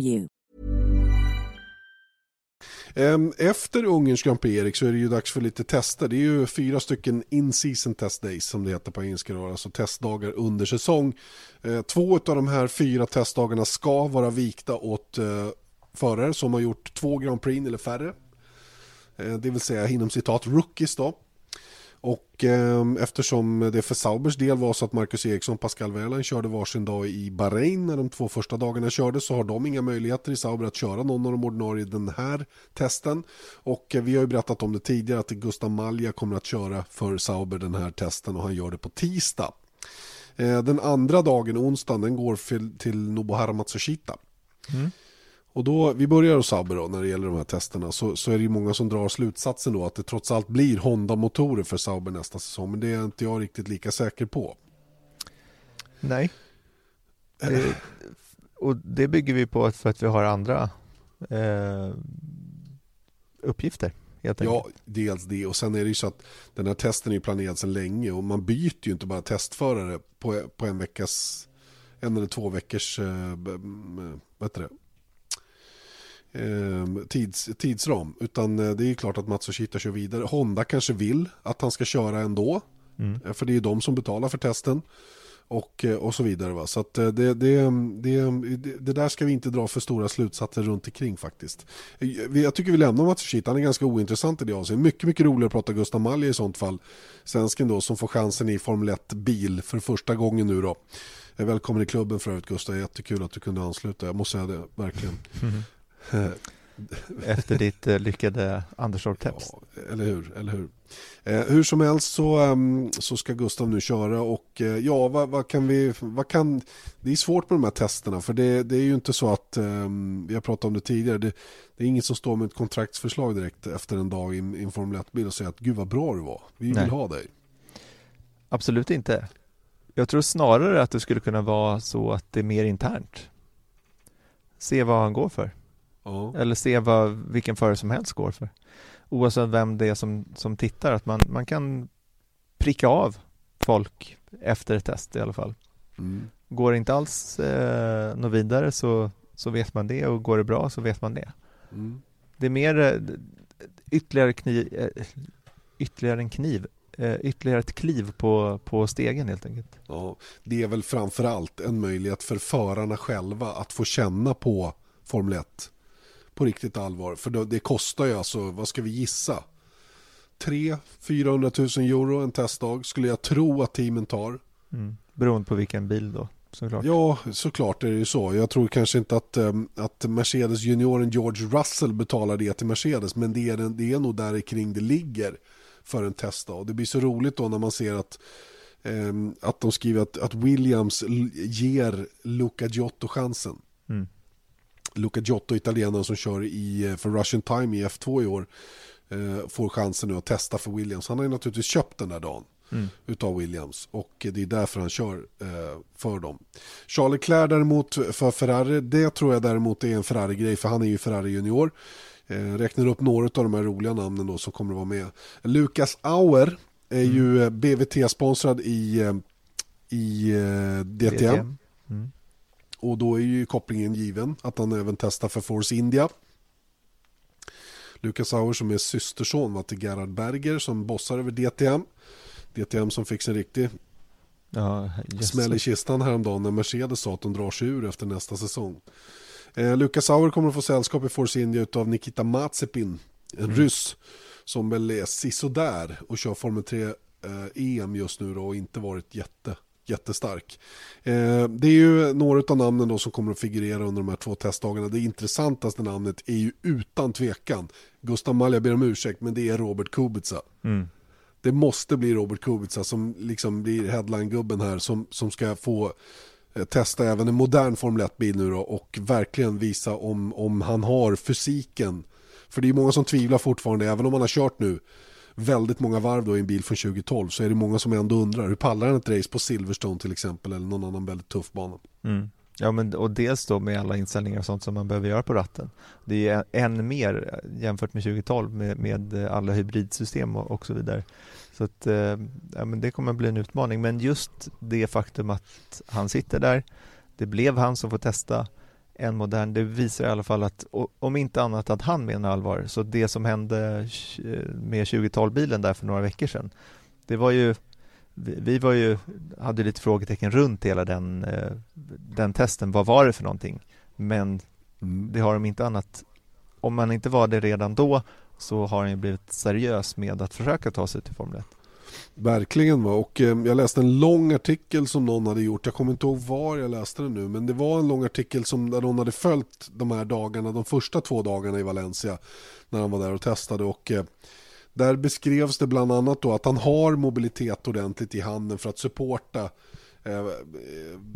Speaker 3: you.
Speaker 1: Efter Ungerns Grand Prix Erik så är det ju dags för lite tester. Det är ju fyra stycken in-season test days som det heter på engelska då, alltså testdagar under säsong. Eh, två av de här fyra testdagarna ska vara vikta åt eh, förare som har gjort två Grand Prix eller färre. Eh, det vill säga inom citat rookies då. Och eh, eftersom det för Saubers del var så att Marcus Eriksson och Pascal Wehrlein körde varsin dag i Bahrain när de två första dagarna körde så har de inga möjligheter i Sauber att köra någon av de ordinarie den här testen. Och eh, vi har ju berättat om det tidigare att Gustav Malja kommer att köra för Sauber den här testen och han gör det på tisdag. Eh, den andra dagen, onsdagen, den går till, till Nobuhara Matsushita. Mm. Och då, vi börjar hos Sauber då när det gäller de här testerna så, så är det ju många som drar slutsatsen då att det trots allt blir Honda-motorer för Sauber nästa säsong men det är inte jag riktigt lika säker på.
Speaker 2: Nej. Det, och det bygger vi på för att vi har andra eh, uppgifter.
Speaker 1: Ja, dels det och sen är det ju så att den här testen är planerad sedan länge och man byter ju inte bara testförare på, på en veckas, en eller två veckors, eh, vad heter det? Eh, tids, tidsram utan eh, det är klart att Matsushita kör vidare Honda kanske vill att han ska köra ändå
Speaker 2: Mm.
Speaker 1: Eh, För det är ju de som betalar för testen. och, eh, och så vidare. Va? Så att det, det, det, det, där ska vi inte dra för stora slutsatser runt omkring faktiskt. Jag tycker vi lämnar Matsushita, han är ganska ointressant i det avseendet. Mycket, mycket roligare att prata Gustav Malje i sånt fall. Svensken då som får chansen i Formel 1-bil för första gången nu då. Välkommen i klubben för övrigt Gustav, jättekul att du kunde ansluta. Jag måste säga det, verkligen. Mm. <laughs>
Speaker 2: Efter ditt eh, lyckade Anderstorp-teps.
Speaker 1: Ja, eller hur, eller hur. Eh, hur som helst så, um, så ska Gustav nu köra och uh, ja, vad, vad, kan vi, vad kan, det är svårt med de här testerna för det, det är ju inte så att, um, vi har pratat om det tidigare, det, det är inget som står med ett kontraktsförslag direkt efter en dag i en Formel 1-bil och säger att gud vad bra du var, vi Nej. vill ha dig.
Speaker 2: Absolut inte. Jag tror snarare att det skulle kunna vara så att det är mer internt. Se vad han går för. Ja. Eller se vad vilken förare som helst går för. Oavsett vem det är som, som tittar, att man, man kan pricka av folk efter ett test i alla fall. Mm. Går det inte alls eh, något vidare så, så vet man det och går det bra så vet man det. Mm. Det är mer eh, ytterligare, kniv, eh, ytterligare en kniv eh, ytterligare ett kliv på, på stegen helt enkelt.
Speaker 1: Ja, det är väl framförallt en möjlighet för förarna själva att få känna på Formel 1 på riktigt allvar. För det kostar ju alltså, vad ska vi gissa? 300-400 000 euro en testdag skulle jag tro att teamen tar.
Speaker 2: Mm. Beroende på vilken bil då? Såklart.
Speaker 1: Ja, såklart är det ju så. Jag tror kanske inte att, um, att Mercedes junioren George Russell betalar det till Mercedes, men det är, det är nog där kring det ligger för en testdag. Det blir så roligt då när man ser att um, att de skriver att, att Williams ger Luca Giotto chansen. Mm. Luca Giotto, italienaren som kör i, eh, för Russian Time i F2 i år, eh, får chansen nu att testa för Williams. Han har ju naturligtvis köpt den där dagen mm. utav Williams och det är därför han kör eh, för dem. Charles Leclerc däremot för Ferrari, det tror jag däremot är en Ferrari-grej för han är ju Ferrari junior. räknar upp några av de här roliga namnen då som kommer att vara med. Lucas Auer är mm. ju BVT-sponsrad i, i DTM. DTM. Mm. Och då är ju kopplingen given att han även testar för Force India. Lucas Auer som är systerson var till Gerhard Berger som bossar över DTM. DTM som fick sin riktig ja, smäll i kistan häromdagen när Mercedes sa att de drar sig ur efter nästa säsong. Eh, Lucas Auer kommer att få sällskap i Force India av Nikita Mazepin, en mm. ryss som väl är sisådär och kör Formel 3 eh, EM just nu då och inte varit jätte jättestark. Eh, det är ju några av namnen då som kommer att figurera under de här två testdagarna. Det intressantaste namnet är ju utan tvekan, Gustav Malja ber om ursäkt, men det är Robert Kubica. Mm. Det måste bli Robert Kubica som liksom blir headline-gubben här som, som ska få eh, testa även en modern Formel 1-bil nu då och verkligen visa om, om han har fysiken. För det är många som tvivlar fortfarande, även om han har kört nu väldigt många varv då i en bil från 2012 så är det många som ändå undrar hur pallar han ett race på Silverstone till exempel eller någon annan väldigt tuff bana.
Speaker 2: Mm. Ja men och dels då med alla inställningar och sånt som man behöver göra på ratten. Det är än mer jämfört med 2012 med, med alla hybridsystem och, och så vidare. Så att, eh, ja, men det kommer att bli en utmaning men just det faktum att han sitter där, det blev han som får testa än modern, det visar i alla fall att om inte annat att han menar allvar. Så det som hände med 2012-bilen där för några veckor sedan, det var ju vi var ju, hade lite frågetecken runt hela den, eh, den testen. Vad var det för någonting? Men det har de inte annat. Om man inte var det redan då så har han ju blivit seriös med att försöka ta sig till Formel 1.
Speaker 1: Verkligen va? Och eh, jag läste en lång artikel som någon hade gjort, jag kommer inte ihåg var jag läste den nu men det var en lång artikel som där någon hade följt de här dagarna, de första två dagarna i Valencia när han var där och testade. Och eh, där beskrevs det bland annat då att han har mobilitet ordentligt i handen för att supporta eh,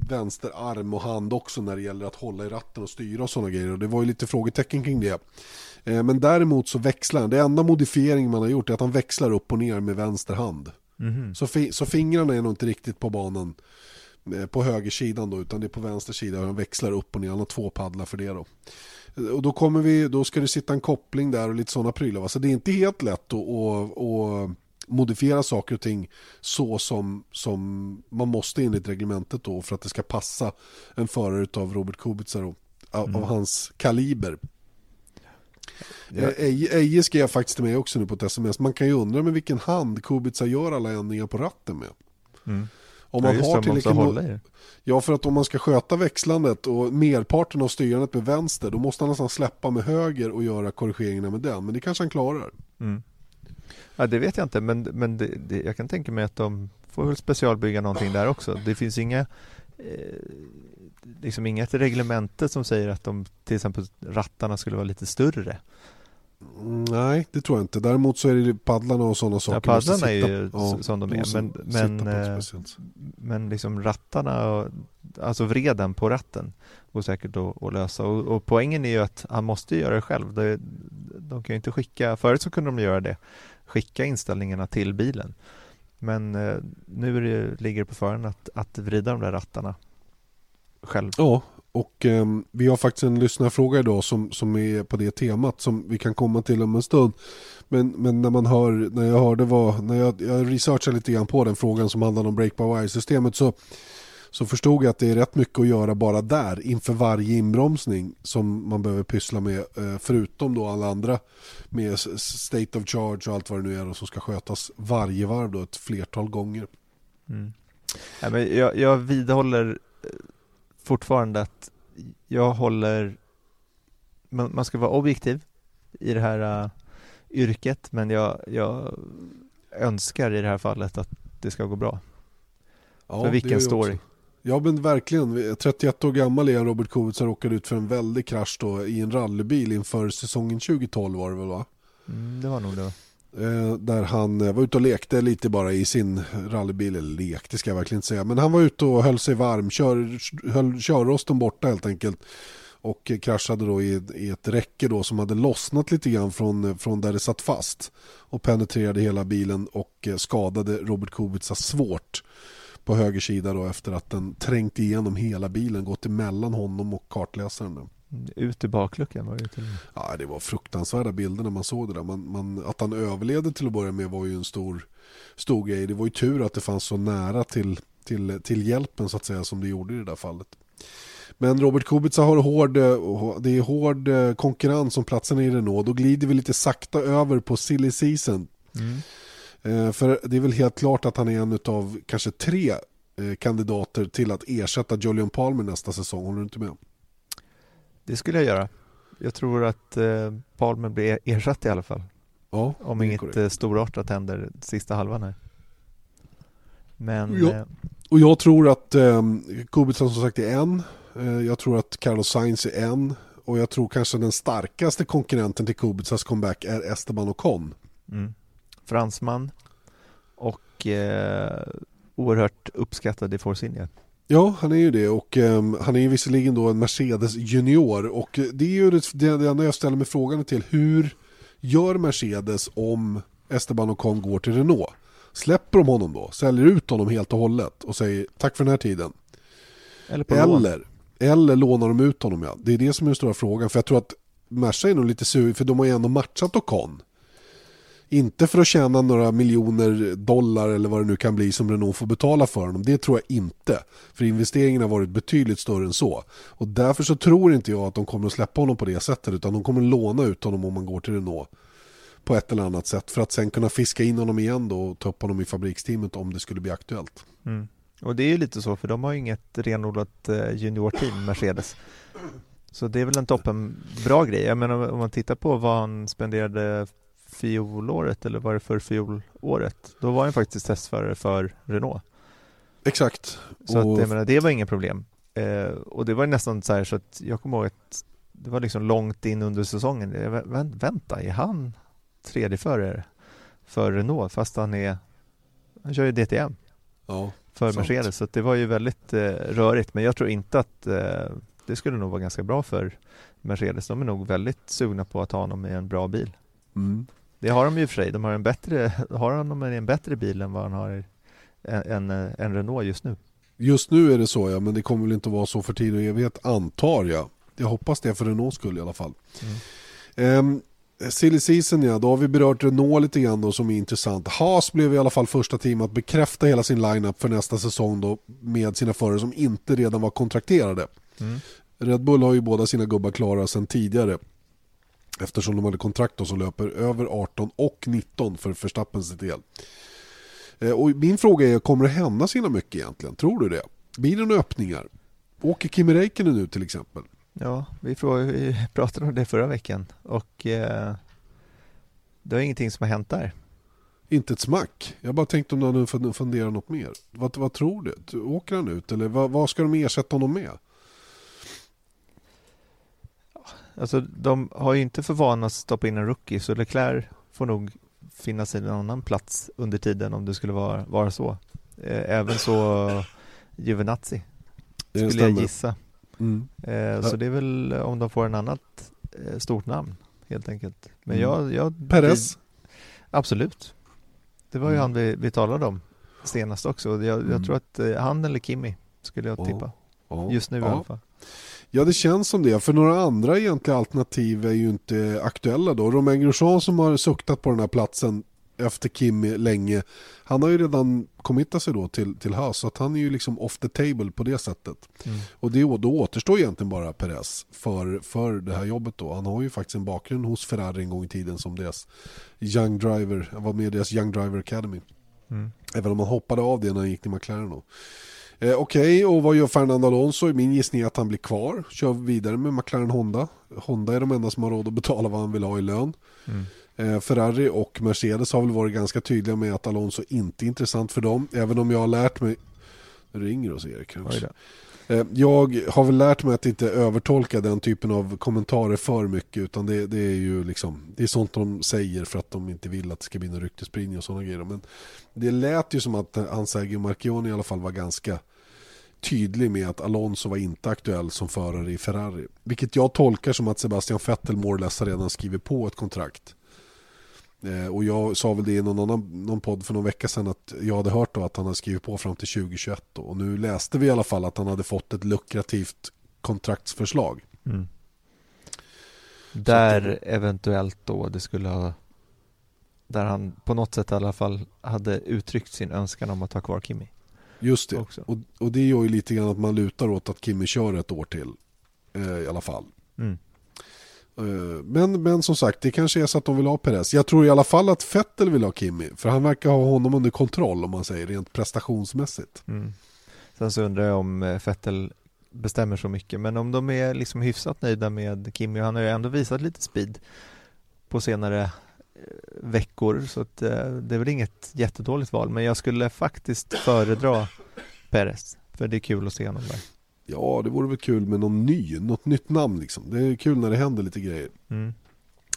Speaker 1: vänster arm och hand också när det gäller att hålla i ratten och styra och sådana grejer och det var ju lite frågetecken kring det. Eh, men däremot så växlar han, det enda modifiering man har gjort är att han växlar upp och ner med vänster hand. Mm. Så, fi så fingrarna är nog inte riktigt på banan eh, på högersidan då, utan det är på vänster sida och han växlar upp och ner, han har två paddlar för det då. Och då kommer vi, då ska det sitta en koppling där och lite sådana prylar. Så det är inte helt lätt att modifiera saker och ting så som, som man måste enligt reglementet då för att det ska passa en förare av Robert Kubica då, av, mm. av hans kaliber. Ja. Eje skrev faktiskt till mig också nu på ett sms. Man kan ju undra med vilken hand Kubica gör alla ändringar på ratten med. Mm. Om man
Speaker 2: ja,
Speaker 1: har tillräckligt
Speaker 2: det.
Speaker 1: Ja, för att om man ska sköta växlandet och merparten av styrandet med vänster, då måste han nästan släppa med höger och göra korrigeringarna med den. Men det kanske han klarar.
Speaker 2: Mm. Ja, det vet jag inte, men, men det, det, jag kan tänka mig att de får väl specialbygga någonting där också. Det finns inga eh, liksom inget reglemente som säger att de till exempel rattarna skulle vara lite större.
Speaker 1: Mm, Nej, det tror jag inte. Däremot så är det paddlarna och sådana saker.
Speaker 2: Ja, paddlarna är ju
Speaker 1: ja,
Speaker 2: som de är, men, men, eh, men liksom rattarna, och, alltså vreden på ratten går säkert att, att lösa och, och poängen är ju att han måste göra det själv. De, de kan ju inte skicka, förut så kunde de göra det, skicka inställningarna till bilen. Men eh, nu är det, ligger det på föraren att, att vrida de där rattarna själv.
Speaker 1: Ja, och eh, vi har faktiskt en lyssnarfråga idag som, som är på det temat som vi kan komma till om en stund. Men, men när man hör, när jag hörde vad, när jag, jag researchade lite grann på den frågan som handlade om break by wire-systemet så, så förstod jag att det är rätt mycket att göra bara där inför varje inbromsning som man behöver pyssla med eh, förutom då alla andra med state of charge och allt vad det nu är och som ska skötas varje varv då ett flertal gånger.
Speaker 2: Mm. Ja, men jag, jag vidhåller eh, fortfarande att jag håller man, man ska vara objektiv i det här uh, yrket men jag, jag önskar i det här fallet att det ska gå bra.
Speaker 1: Ja,
Speaker 2: För vilken story.
Speaker 1: också. Ja men verkligen. 31 år gammal är Robert Kubica råkade ut för en väldig krasch då i en rallybil inför säsongen 2012 var det väl va?
Speaker 2: Mm, det var nog det.
Speaker 1: Eh, där han eh, var ute och lekte lite bara i sin rallybil, eller lekte ska jag verkligen inte säga. Men han var ute och höll sig varm, kör, höll körrosten borta helt enkelt. Och eh, kraschade då i, i ett räcke då som hade lossnat lite grann från, från där det satt fast. Och penetrerade hela bilen och skadade Robert Kubica svårt på höger sida då efter att den trängt igenom hela bilen, gått emellan honom och kartläsaren.
Speaker 2: Ut i bakluckan var det till.
Speaker 1: Ja, det var fruktansvärda bilder när man såg det där. Man, man, att han överlevde till att börja med var ju en stor, stor grej. Det var ju tur att det fanns så nära till, till, till hjälpen så att säga som det gjorde i det där fallet. Men Robert Kubica har hård, det är hård eh, konkurrens om platsen i Renault. Då glider vi lite sakta över på silly season.
Speaker 2: Mm.
Speaker 1: Eh, För det är väl helt klart att han är en av kanske tre eh, kandidater till att ersätta Julian Palmer nästa säsong. Håller du inte med?
Speaker 2: Det skulle jag göra. Jag tror att eh, Palmer blir ersatt i alla fall.
Speaker 1: Ja,
Speaker 2: Om inget
Speaker 1: korrekt.
Speaker 2: storartat händer sista halvan här. Men
Speaker 1: Ja.
Speaker 2: eh,
Speaker 1: Och jag tror att eh, Kubica som sagt är en. Eh, jag tror att Carlos Sainz är en. Och jag tror kanske den starkaste konkurrenten till Kubicas comeback är Esteban Ocon.
Speaker 2: mm, fransman och eh, oerhört uppskattad i Force India.
Speaker 1: Ja, han är ju det och ehm, han är ju visserligen då en Mercedes junior och det är ju det, det, enda jag ställer mig frågan till. Hur gör Mercedes om Esteban Ocon går till Renault? Släpper de honom då? Säljer ut honom helt och hållet och säger tack för den här tiden?
Speaker 2: Eller.
Speaker 1: Eller, eller lånar de ut honom ja. Det är det som är den stora frågan. För jag tror att Merca är nog lite sur, för de har ju ändå matchat Ocon. Inte för att tjäna några miljoner dollar eller vad det nu kan bli som Renault får betala för honom. Det tror jag inte. För investeringen har varit betydligt större än så. Och därför så tror inte jag att de kommer att släppa honom på det sättet. Utan de kommer att låna ut honom om man går till Renault. På ett eller annat sätt. För att sen kunna fiska in honom igen då och ta upp honom i fabriksteamet om det skulle bli aktuellt.
Speaker 2: Mm. Och det är ju lite så för de har ju inget renodlat eh, juniorteam Mercedes. Så det är väl en toppen bra grej. Jag menar om man tittar på vad han spenderade fjolåret eller var det för fjolåret? Då var han faktiskt testförare för Renault.
Speaker 1: Exakt.
Speaker 2: Så
Speaker 1: Och-
Speaker 2: att, jag menar, det var inga problem. Eh, och det var nästan så här så att jag kommer ihåg att det var liksom långt in under säsongen. Jag, vä- vä- vänta, är han tredje förare för Renault fast han är han kör ju DTM
Speaker 1: Ja.
Speaker 2: för
Speaker 1: Sant.
Speaker 2: Mercedes så det var ju väldigt eh, rörigt men jag tror inte att eh, det skulle nog vara ganska bra för Mercedes. De är nog väldigt sugna på att ha honom i en bra bil.
Speaker 1: Mm.
Speaker 2: Det har de ju för sig. De har en bättre, <laughs> har i en bättre bil än vad han har en, en, en Renault just nu.
Speaker 1: Just nu är det så ja, men det kommer väl inte vara så för tid och evighet antar jag. Jag hoppas det för Renaults skull i alla fall. Mm. Silly season ja, då har vi berört Renault lite grann då som är intressant. Haas blev i alla fall första team att bekräfta hela sin lineup för nästa säsong då med sina förare som inte redan var kontrakterade.
Speaker 2: Mm.
Speaker 1: Red Bull har ju båda sina gubbar klara sedan tidigare. Eftersom de hade kontrakt då som löper över 18 och 19 för Verstappens del. Eh, och min fråga är, kommer det hända så mycket egentligen? Tror du det? Blir det några öppningar? Åker Kimi Räikkönen nu till exempel?
Speaker 2: Ja, vi <laughs> pratade om det förra veckan och eh, det är ingenting som har hänt där.
Speaker 1: Inte ett smack. Jag bara tänkte om du hade funderat något mer. Vad, vad tror du? Åker han ut eller vad, vad ska de ersätta honom med?
Speaker 2: Alltså de har ju inte för vana att stoppa in en rookie så Leclerc får nog finnas i en annan plats under tiden om det skulle vara, vara så. Eh, även så <laughs> Juvenazzi skulle jag gissa. Mm. Eh, så det är väl om de får en annat eh, stort namn helt enkelt. Men mm. jag, jag
Speaker 1: Perez?
Speaker 2: Absolut. Det var ju mm. han vi, vi talade om senast också. Jag, jag mm. tror att han eller Kimi skulle jag tippa. Oh. Oh. Just nu oh. i alla fall.
Speaker 1: Ja det känns som det, för några andra egentliga alternativ är ju inte aktuella då. Romain Grosjean som har suktat på den här platsen efter Kimi länge, han har ju redan committat sig då till, till Haas så att han är ju liksom off the table på det sättet. Mm. Och det, då återstår egentligen bara Perez för, för det här jobbet då. Han har ju faktiskt en bakgrund hos Ferrari en gång i tiden som deras young driver, han var med i deras young driver academy. Mm. Även om han hoppade av det när han gick till McLaren då. Eh, Okej, okay, och vad gör Fernando Alonso? Min gissning är att han blir kvar. Kör vidare med McLaren Honda. Honda är de enda som har råd att betala vad han vill ha i lön. Mm. Eh, Ferrari och Mercedes har väl varit ganska tydliga med att Alonso inte är intressant för dem. Även om jag har lärt mig... Nu ringer oss Erik kanske. Eh, jag har väl lärt mig att inte övertolka den typen av kommentarer för mycket utan det, det, är ju liksom det är sånt de säger för att de inte vill att det ska bli någon ryktesspridning och sådana grejer. Men det lät ju som att Ansergio Marchioni i alla fall var ganska tydlig med att Alonso var inte aktuell som förare i Ferrari. Vilket jag tolkar som att Sebastian Vettel more redan skrivit på ett kontrakt. Eh, och jag sa väl det i någon, annan, någon podd för någon vecka sedan att jag hade hört då att han hade skrivit på fram till 2021 då. och nu läste vi i alla fall att han hade fått ett lukrativt kontraktsförslag. Mm.
Speaker 2: Där det... eventuellt då det skulle ha där han på något sätt i alla fall hade uttryckt sin önskan om att ha kvar Kimi.
Speaker 1: Just det, och, och, det gör ju lite grann att man lutar åt att Kimi kör ett år till eh, i alla fall. Mm. Eh, men, men som sagt, det kanske är så att de vill ha Perez. Jag tror i alla fall att Fettel vill ha Kimi. För han verkar ha honom under kontroll om man säger rent prestationsmässigt. Mm.
Speaker 2: Sen så undrar jag om Fettel eh, bestämmer så mycket. Men om de är liksom hyfsat nöjda med Kimi. Han har ju ändå visat lite speed på senare veckor. Så att, det är väl inget jättedåligt val. Men jag skulle faktiskt föredra Perez. För det är kul att se honom där.
Speaker 1: Ja, det vore väl kul med någon ny, något nytt namn liksom. Det är kul när det händer lite grejer. Mm.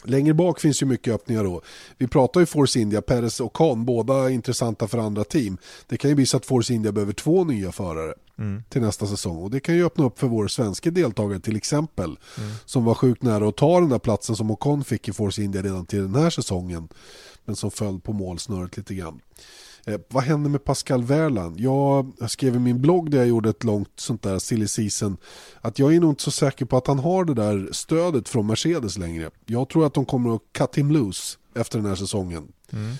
Speaker 1: Längre bak finns ju mycket öppningar då. Vi pratar ju Force India, Perez och Khan, båda intressanta för andra team. Det kan ju bli så att Force India behöver två nya förare mm. till nästa säsong. Och det kan ju öppna upp för vår svenska deltagare till exempel. Mm. Som var sjukt nära att ta den där platsen som Ocon fick i Force India redan till den här säsongen. Men som föll på målsnöret lite grann. Eh, vad händer med Pascal Wehrland? Jag skrev i min blogg där jag gjorde ett långt sånt där silly season att jag är nog inte så säker på att han har det där stödet från Mercedes längre. Jag tror att de kommer att cut him loose efter den här säsongen. Mm.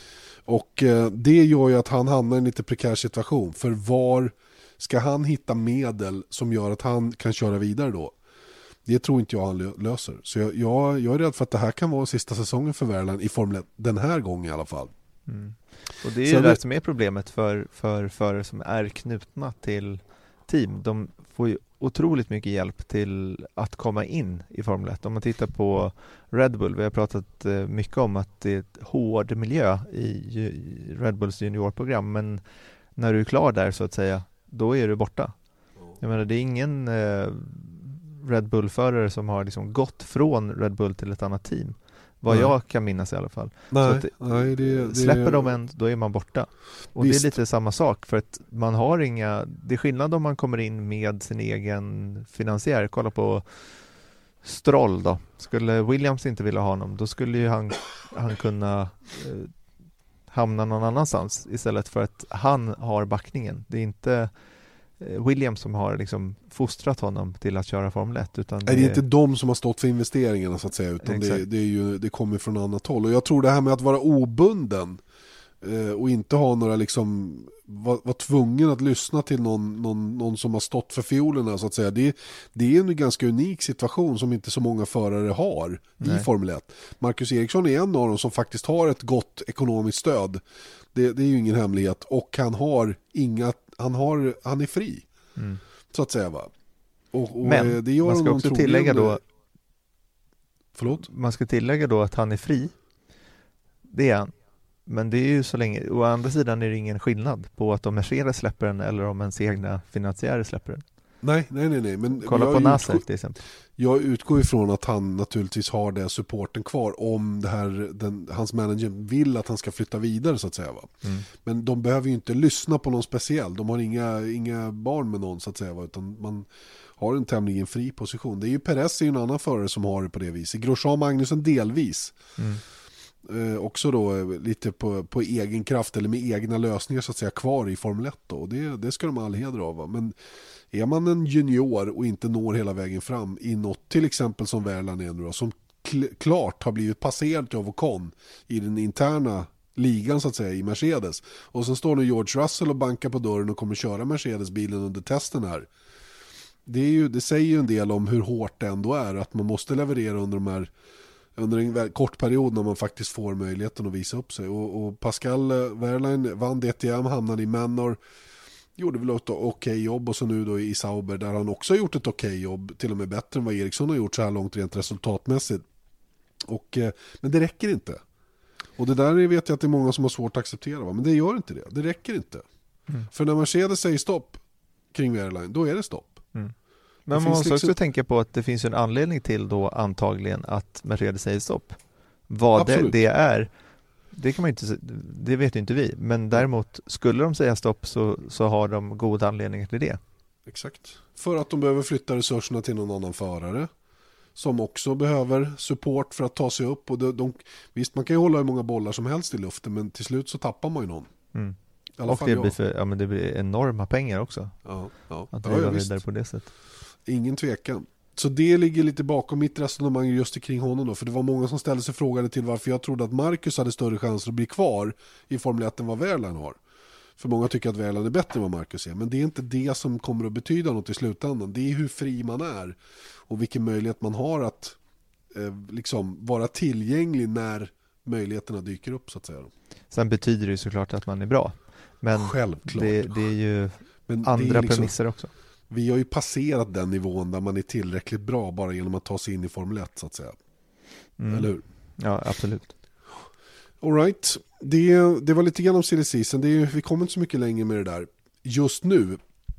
Speaker 1: Och eh, det gör ju att han hamnar i en lite prekär situation. För var ska han hitta medel som gör att han kan köra vidare då? Det tror inte jag han löser. Så jag, jag, jag är rädd för att det här kan vara sista säsongen för Värland i Formel 1, den här gången i alla fall.
Speaker 2: Mm. Och det är ju det som är problemet för, för förare som är knutna till team. De får ju otroligt mycket hjälp till att komma in i Formel 1. Om man tittar på Red Bull, vi har pratat eh, mycket om att det är ett hård miljö i Red Bulls juniorprogram, men när du är klar där så att säga, då är du borta. Jag menar, det är ingen eh, Red Bull-förare som har liksom gått från Red Bull till ett annat team. Vad nej. jag kan minnas i alla fall.
Speaker 1: Nej, att, nej, det, det,
Speaker 2: släpper de en, då är man borta. Och visst. det är lite samma sak för att man har inga, det är skillnad om man kommer in med sin egen finansiär. Kolla på Stroll då. Skulle Williams inte vilja ha honom, då skulle ju han, han kunna eh, hamna någon annanstans istället för att han har backningen. Det är inte Eh, Williams som har liksom fostrat honom till att köra Formel 1. Utan
Speaker 1: det, är inte de som har stått för investeringarna så att säga, utan det, det, är ju, det kommer från annat håll. Och jag tror det här med att vara obunden eh, och inte ha några liksom vara var tvungen att lyssna till någon, någon, någon, som har stått för fiolerna så att säga. Det, det är en ganska unik situation som inte så många förare har Nej. i Formel 1. Marcus Eriksson är en av dem som faktiskt har ett gott ekonomiskt stöd Det, det är ju ingen hemlighet. Och han har inga, han, har, han är fri.
Speaker 2: Mm.
Speaker 1: Så att säga va. Och, och
Speaker 2: Men
Speaker 1: eh, det gör
Speaker 2: man ska också tillägga då
Speaker 1: Förlåt?
Speaker 2: man ska tillägga då att han är fri. Det är han. Men det är ju så länge, å andra sidan är det ingen skillnad på att om Mercedes släpper den eller om ens egna finansiärer släpper den.
Speaker 1: Nej, nej, nej. nej. Men
Speaker 2: Kolla på
Speaker 1: utgår-
Speaker 2: Nasser till exempel.
Speaker 1: Jag utgår ifrån att han naturligtvis har det supporten kvar om det här, den, hans manager vill att han ska flytta vidare så att säga. Va?
Speaker 2: Mm.
Speaker 1: Men de behöver ju inte lyssna på någon speciell. De har inga, inga barn med någon så att säga. Va? Utan man har en tämligen fri position. Det är ju Perez är ju en annan förare som har det på det viset. Grosjean Magnussen delvis.
Speaker 2: Mm.
Speaker 1: Eh, också då eh, lite på, på egen kraft eller med egna lösningar så att säga kvar i Formel 1 då. Och det, det ska de ha all heder av. Va? Men är man en junior och inte når hela vägen fram i något till exempel som Värland är nu då, som klart har blivit passerad av Ocon i den interna ligan så att säga i Mercedes. Och sen står nu George Russell och bankar på dörren och kommer köra Mercedes-bilen under testen här. Det, är ju, det säger ju en del om hur hårt det ändå är att man måste leverera under de här under en kort period när man faktiskt får möjligheten att visa upp sig. Och, och Pascal eh, Wehrlein vann DTM, hamnade i Manor, gjorde väl ett okej jobb och så nu då i Sauber där han också har gjort ett okej jobb, till och med bättre än vad Eriksson har gjort så här långt rent resultatmässigt. Och, eh, men det räcker inte. Och det där vet jag att det är många som har svårt att acceptera, va? men det gör inte det. Det räcker inte.
Speaker 2: Mm.
Speaker 1: För när Mercedes säger stopp kring Wehrlein, då är det stopp.
Speaker 2: Men man måste
Speaker 1: liksom-
Speaker 2: också tänka på att det finns en anledning till då antagligen att Mercedes säger stopp. Vad det, det är, det kan man inte, det vet ju inte vi. Men däremot, skulle de säga stopp så, så har de god anledning till det.
Speaker 1: Exakt. För att de behöver flytta resurserna till någon annan förare. Som också behöver support för att ta sig upp. Och de, de, visst, man kan ju hålla hur många bollar som helst i luften. Men till slut så tappar man ju någon.
Speaker 2: Mm. Och det
Speaker 1: jag.
Speaker 2: blir, för, ja, men det blir enorma pengar också
Speaker 1: Ja, ja.
Speaker 2: att
Speaker 1: ja,
Speaker 2: driva
Speaker 1: ja, visst.
Speaker 2: vidare på det sättet.
Speaker 1: Ingen tvekan. Så det ligger lite bakom mitt resonemang just kring honom då. För det var många som ställde sig frågade till varför jag trodde att Marcus hade större chanser att bli kvar i Formel 1 än vad Wehrlein har. För många tycker att Wehrlein är bättre än vad Marcus är. Men det är inte det som kommer att betyda något i slutändan. Det är hur fri man är. Och vilken möjlighet man har att eh, liksom vara tillgänglig när möjligheterna dyker upp så att säga.
Speaker 2: Sen betyder det ju såklart att man är bra. Men
Speaker 1: Självklart.
Speaker 2: det, det är ju
Speaker 1: Men det är
Speaker 2: andra
Speaker 1: liksom-
Speaker 2: premisser också.
Speaker 1: Vi har ju passerat den nivån där man är tillräckligt bra bara genom att ta sig in i Formel 1 så att säga.
Speaker 2: Mm.
Speaker 1: Eller hur?
Speaker 2: Ja, absolut.
Speaker 1: All right. det, det var lite grann om silly season. Det är, vi kommer inte så mycket längre med det där just nu.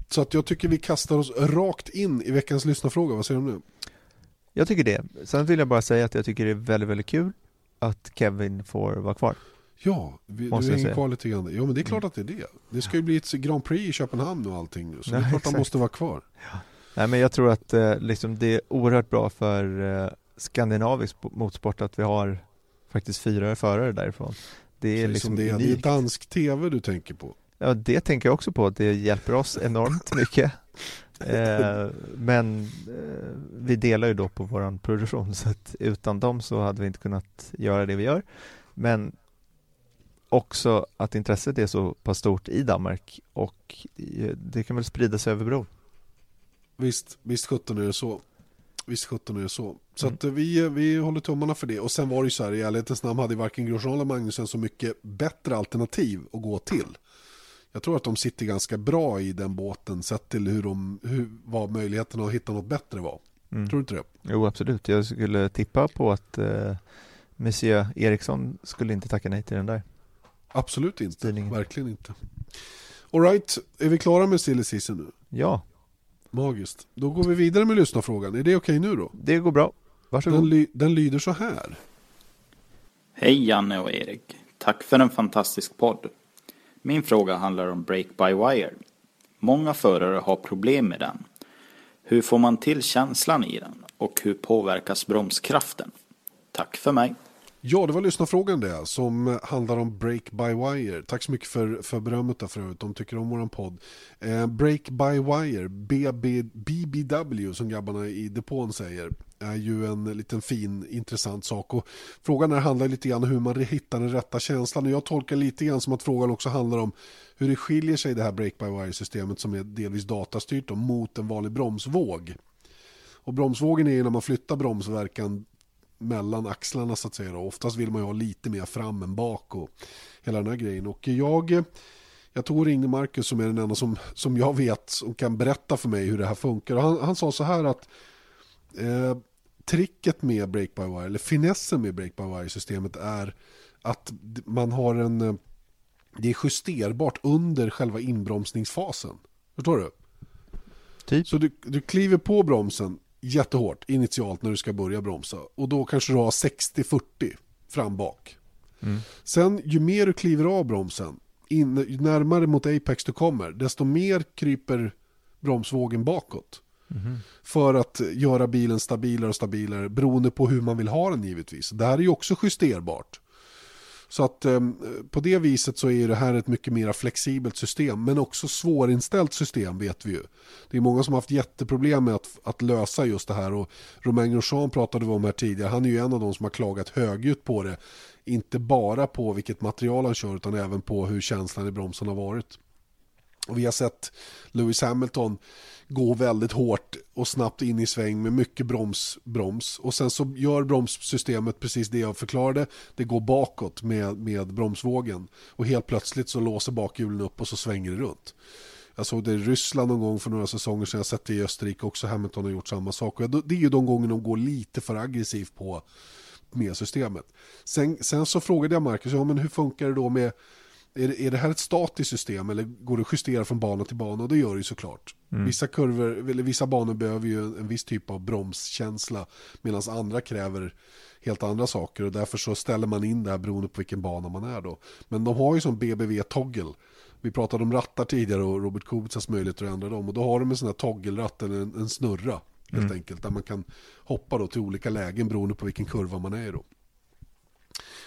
Speaker 1: Så att jag tycker vi kastar oss rakt in i veckans lyssnarfråga. Vad säger du om det?
Speaker 2: Jag tycker det. Sen vill jag bara säga att jag tycker det är väldigt, väldigt kul att Kevin får vara kvar.
Speaker 1: Ja, vi,
Speaker 2: Måste
Speaker 1: du hänger kvar lite grann. Ja, men det är klart att det är det. Det ska ju bli ett Grand Prix i Köpenhamn och allting nu. Så det är
Speaker 2: Nej,
Speaker 1: klart
Speaker 2: exakt.
Speaker 1: måste vara kvar.
Speaker 2: Nej, men jag tror att eh, liksom, det är oerhört bra för eh, skandinavisk motorsport att vi har faktiskt fyra förare därifrån. Det är liksom
Speaker 1: som det, är. det är dansk tv du tänker på.
Speaker 2: Ja, det tänker jag också på. Det hjälper oss enormt <laughs> mycket. Eh, men eh, vi delar ju då på våran produktion så att utan dem så hade vi inte kunnat göra det vi gör. Men också att intresset är så pass stort i Danmark och eh, det kan väl sprida sig över bron.
Speaker 1: Visst, visst 17 är det så. Visst 17 är det så. Så
Speaker 2: Mm.
Speaker 1: att eh, vi, vi håller tummarna för det. Och sen var det ju så här, i ärlighetens namn hade varken Grosjean eller Magnusen så mycket bättre alternativ att gå till. Jag tror att de sitter ganska bra i den båten sett till hur de, hur, vad möjligheterna att hitta något bättre var.
Speaker 2: Mm.
Speaker 1: Tror du inte det?
Speaker 2: Jo, absolut. Jag skulle tippa på att eh, Monsieur Eriksson skulle inte tacka nej till den där.
Speaker 1: Absolut inte.
Speaker 2: Styrningen.
Speaker 1: Verkligen inte. Alright, är vi klara med silly season nu?
Speaker 2: Ja,
Speaker 1: Magiskt. Då går vi vidare med lyssnarfrågan. Är det okej nu då?
Speaker 2: det går bra. Varsågod.
Speaker 1: Den, ly, den lyder så här.
Speaker 4: Hej Janne och Erik. Tack för en fantastisk podd. Min fråga handlar om Break by Wire. Många förare har problem med den. Hur får man till känslan i den? Och hur påverkas bromskraften? Tack för mig.
Speaker 1: Ja, det var lyssnarfrågan det, som handlar om Break by Wire. Tack så mycket för, för berömmet där förut, de tycker om våran podd. Eh, Break by Wire, BB, BBW som grabbarna i depån säger, är ju en liten fin, intressant sak. Och frågan här handlar lite grann om hur man hittar den rätta känslan. Och jag tolkar lite grann som att frågan också handlar om hur det skiljer sig det här Break by Wire-systemet som är delvis datastyrt då, mot en vanlig bromsvåg. Och bromsvågen är ju när man flyttar bromsverkan mellan axlarna så att säga. Då. Oftast vill man ju ha lite mer fram än bak och hela den här grejen. Och jag, jag tog och ringde Marcus som är den enda som, som jag vet som kan berätta för mig hur det här funkar. Och han, han sa så här att eh, tricket med break-by-wire, eller finessen med break-by-wire-systemet är att man har en, eh, det är justerbart under själva inbromsningsfasen. Förstår du?
Speaker 2: Typ.
Speaker 1: Så du, du kliver på bromsen jättehårt initialt när du ska börja bromsa och då kanske du har 60-40 fram bak. Mm. Sen ju mer du kliver av bromsen, in, närmare mot apex du kommer, desto mer kryper bromsvågen bakåt. Mm. För att göra bilen stabilare och stabilare beroende på hur man vill ha den givetvis. Det här är ju också justerbart. Så att eh, på det viset så är det här ett mycket mer flexibelt system men också svårinställt system vet vi ju. Det är många som har haft jätteproblem med att, att lösa just det här och Romain Grosjean pratade vi om här tidigare. Han är ju en av de som har klagat högljutt på det. Inte bara på vilket material han kör utan även på hur känslan i bromsen har varit. Och vi har sett Lewis Hamilton gå väldigt hårt och snabbt in i sväng med mycket broms, broms. Och sen så gör bromssystemet precis det jag förklarade. Det går bakåt med, med bromsvågen. Och helt plötsligt så låser bakhjulen upp och så svänger det runt. Jag såg det i Ryssland någon gång för några säsonger sedan. Jag har sett det i Österrike också. Hamilton har gjort samma sak. Och det är ju de gånger de går lite för aggressivt på med systemet. Sen, sen så frågade jag Marcus, ja, men hur funkar det då med är det, är det här ett statiskt system eller går det att justera från bana till bana? Och det gör det ju såklart. Mm. Vissa, kurvor, eller vissa banor behöver ju en, en viss typ av bromskänsla medan andra kräver helt andra saker och därför så ställer man in det här beroende på vilken bana man är då. Men de har ju som BBV-toggle. Vi pratade om rattar tidigare och Robert Kubicas möjligheter att ändra dem och då har de en sån här toggelratt en, en snurra helt mm. enkelt där man kan hoppa då till olika lägen beroende på vilken kurva man är i då.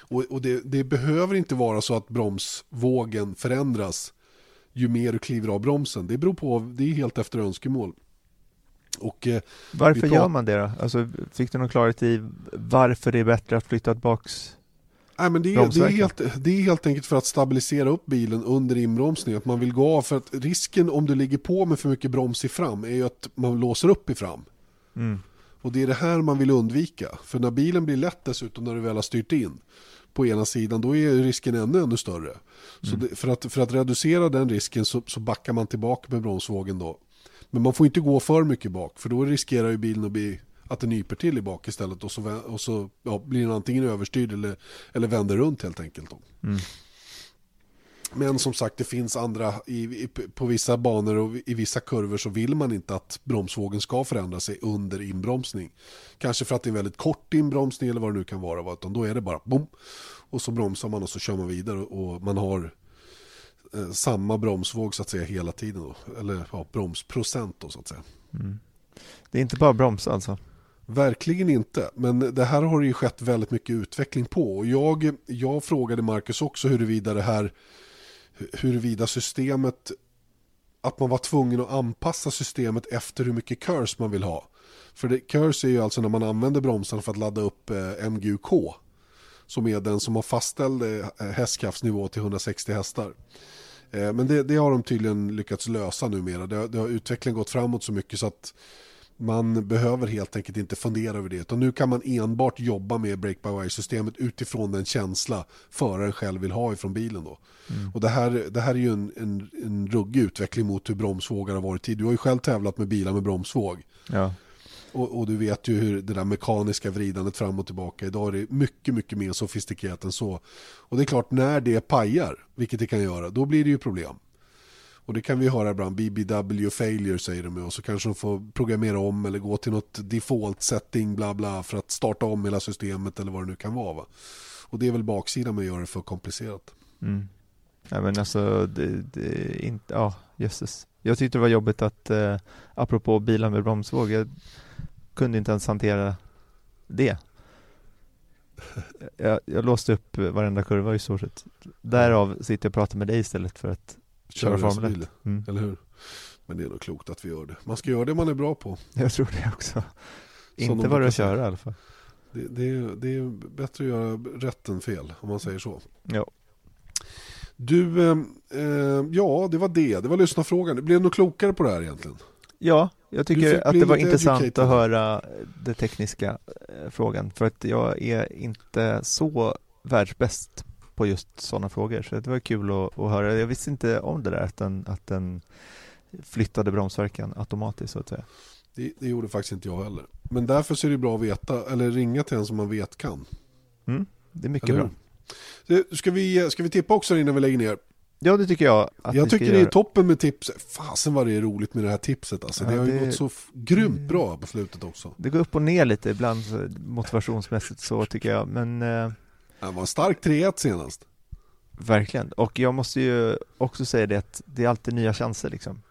Speaker 1: Och, och det, det, behöver inte vara så att bromsvågen förändras ju mer du kliver av bromsen. Det beror på, det är helt efter önskemål. Och, eh,
Speaker 2: varför gör man det då? Alltså, fick du någon klarhet i varför det är bättre att flytta tillbaks
Speaker 1: Nej, men det, är, det, är helt, det är helt enkelt för att stabilisera upp bilen under inbromsning. Att man vill gå av. För att risken om du ligger på med för mycket broms i fram är ju att man låser upp i fram. Mm. Och det är det här man vill undvika. För när bilen blir lätt dessutom när du väl har styrt in på ena sidan, då är risken ännu, ännu större. Mm. Så det, för, att, för att reducera den risken så, så backar man tillbaka med bromsvågen då. Men man får inte gå för mycket bak, för då riskerar ju bilen att bli att den nyper till i bak istället och så, och så ja, blir den antingen överstyrd eller, eller vänder runt helt enkelt. Mm. Men som sagt, det finns andra, i, i, på vissa banor och i vissa kurvor så vill man inte att bromsvågen ska förändra sig under inbromsning. Kanske för att det är en väldigt kort inbromsning eller vad det nu kan vara, utan då är det bara bom och så bromsar man och så kör man vidare och man har eh, samma bromsvåg så att säga hela tiden då, eller ja, bromsprocent då så att säga. Mm.
Speaker 2: Det är inte bara broms alltså?
Speaker 1: Verkligen inte, men det här har det ju skett väldigt mycket utveckling på. Och jag, jag frågade Marcus också huruvida det här huruvida systemet att man var tvungen att anpassa systemet efter hur mycket curse man vill ha. För det, curse är ju alltså när man använder bromsarna för att ladda upp eh, MGUK som är den som har fastställd eh, hästkraftsnivå till 160 hästar. Eh, men det, det, har de tydligen lyckats lösa numera. Det, det har utvecklingen gått framåt så mycket så att man behöver helt enkelt inte fundera över det. Utan nu kan man enbart jobba med break-by-wire-systemet utifrån den känsla föraren själv vill ha ifrån bilen. Då. Mm. Och det här, det här är ju en, en, en ruggig utveckling mot hur bromsvågar har varit tid. Du har ju själv tävlat med bilar med bromsvåg.
Speaker 2: Ja.
Speaker 1: Och, och, du vet ju hur det där mekaniska vridandet fram och tillbaka. Idag är det mycket, mycket mer sofistikerat än så. Och det är klart, när det pajar, vilket det kan göra, då blir det ju problem. Och det kan vi höra ibland, BBW failure säger de och så kanske de får programmera om eller gå till något default setting bla bla för att starta om hela systemet eller vad det nu kan vara. Va? Och det är väl baksidan med att göra det för komplicerat.
Speaker 2: Mm. Ja men alltså, det, det inte, ja jösses. Jag tyckte det var jobbigt att, eh, apropå bilar med bromsvåg, jag kunde inte ens hantera det. Jag, jag låste upp varenda kurva i stort sett. Därav sitter jag och pratar med dig istället för att köra Formel 1.
Speaker 1: Mm. Eller hur? Men det är nog klokt att vi gör det. Man ska göra det man är bra på.
Speaker 2: Jag tror det också. Inte bara att köra i alla fall.
Speaker 1: Det, det, är, det är bättre att göra rätt än fel, om man säger så.
Speaker 2: Ja.
Speaker 1: Du, eh, ja det var det. Det var lyssnarfrågan. Blev du något klokare på det här egentligen?
Speaker 2: Ja, Jag tycker att det var intressant
Speaker 1: educated.
Speaker 2: att höra den tekniska eh, frågan för att jag är inte så världsbäst på just sådana frågor så det var kul att, att höra. Jag visste inte om det där att den, att den flyttade bromsverkan automatiskt så att säga.
Speaker 1: Det, det gjorde faktiskt inte jag heller. Men därför så är det bra att veta, eller ringa till en som man vet kan.
Speaker 2: Mm, det är mycket
Speaker 1: Eller
Speaker 2: bra.
Speaker 1: Ska vi, ska vi tippa också innan vi lägger ner?
Speaker 2: Ja, det tycker jag
Speaker 1: jag tycker det är
Speaker 2: göra.
Speaker 1: toppen med tips. Fasen vad det är roligt med det här tipset alltså. Det
Speaker 2: Ja,
Speaker 1: har ju
Speaker 2: det-
Speaker 1: gått så grymt bra på slutet också.
Speaker 2: Det går upp och ner lite ibland motivationsmässigt så tycker jag, men eh,
Speaker 1: Det var en stark 3-1 senast.
Speaker 2: verkligen. Och jag måste ju också säga det att det är alltid nya chanser liksom.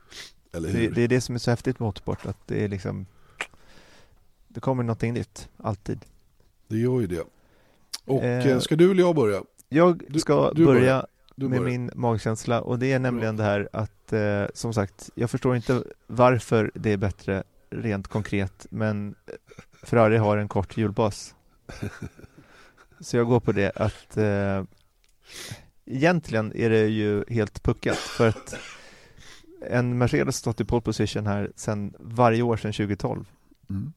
Speaker 1: Eller
Speaker 2: Det, det är det som är så häftigt med motorsport, att det är liksom det kommer någonting nytt, alltid.
Speaker 1: Det gör ju det. Och
Speaker 2: Eh,
Speaker 1: eh, ska du eller jag börja?
Speaker 2: Jag
Speaker 1: Du-
Speaker 2: ska
Speaker 1: du
Speaker 2: börja
Speaker 1: börjar. Du
Speaker 2: med
Speaker 1: börjar.
Speaker 2: min magkänsla och det är nämligen det här att eh, som sagt, jag förstår inte varför det är bättre rent konkret, men Ferrari har en kort hjulbas. <laughs> Så jag går på det att eh, egentligen är det ju helt puckat för att en Mercedes stått i pole position här sedan varje år sedan 2012.
Speaker 1: Mm.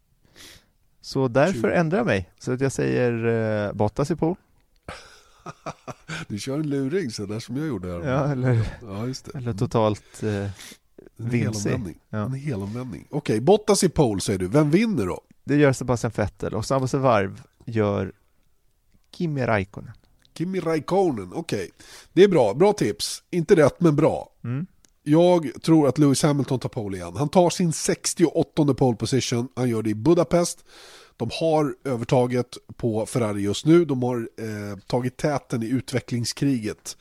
Speaker 2: Så därför
Speaker 1: Tjugo.
Speaker 2: ändrar jag mig. Så att jag säger eh, Bottas i pole. <laughs>
Speaker 1: Du kör en luring så där som jag gjorde här.
Speaker 2: Ja, eller,
Speaker 1: ja just det.
Speaker 2: eller totalt eh,
Speaker 1: en
Speaker 2: vimsig.
Speaker 1: helomvändning.
Speaker 2: Ja.
Speaker 1: En helomvändning. Okej, Bottas i pole säger du. Vem vinner då?
Speaker 2: Det gör Sebastian Vettel och snabbaste varv gör Kimi Räikkönen.
Speaker 1: Kimi Räikkönen, okej. Det är bra, bra tips. Inte rätt men bra.
Speaker 2: Mm.
Speaker 1: Jag tror att Lewis Hamilton tar pole igen. Han tar sin 68 pole position. Han gör det i Budapest. De har övertaget på Ferrari just nu. De har eh, tagit täten i utvecklingskriget.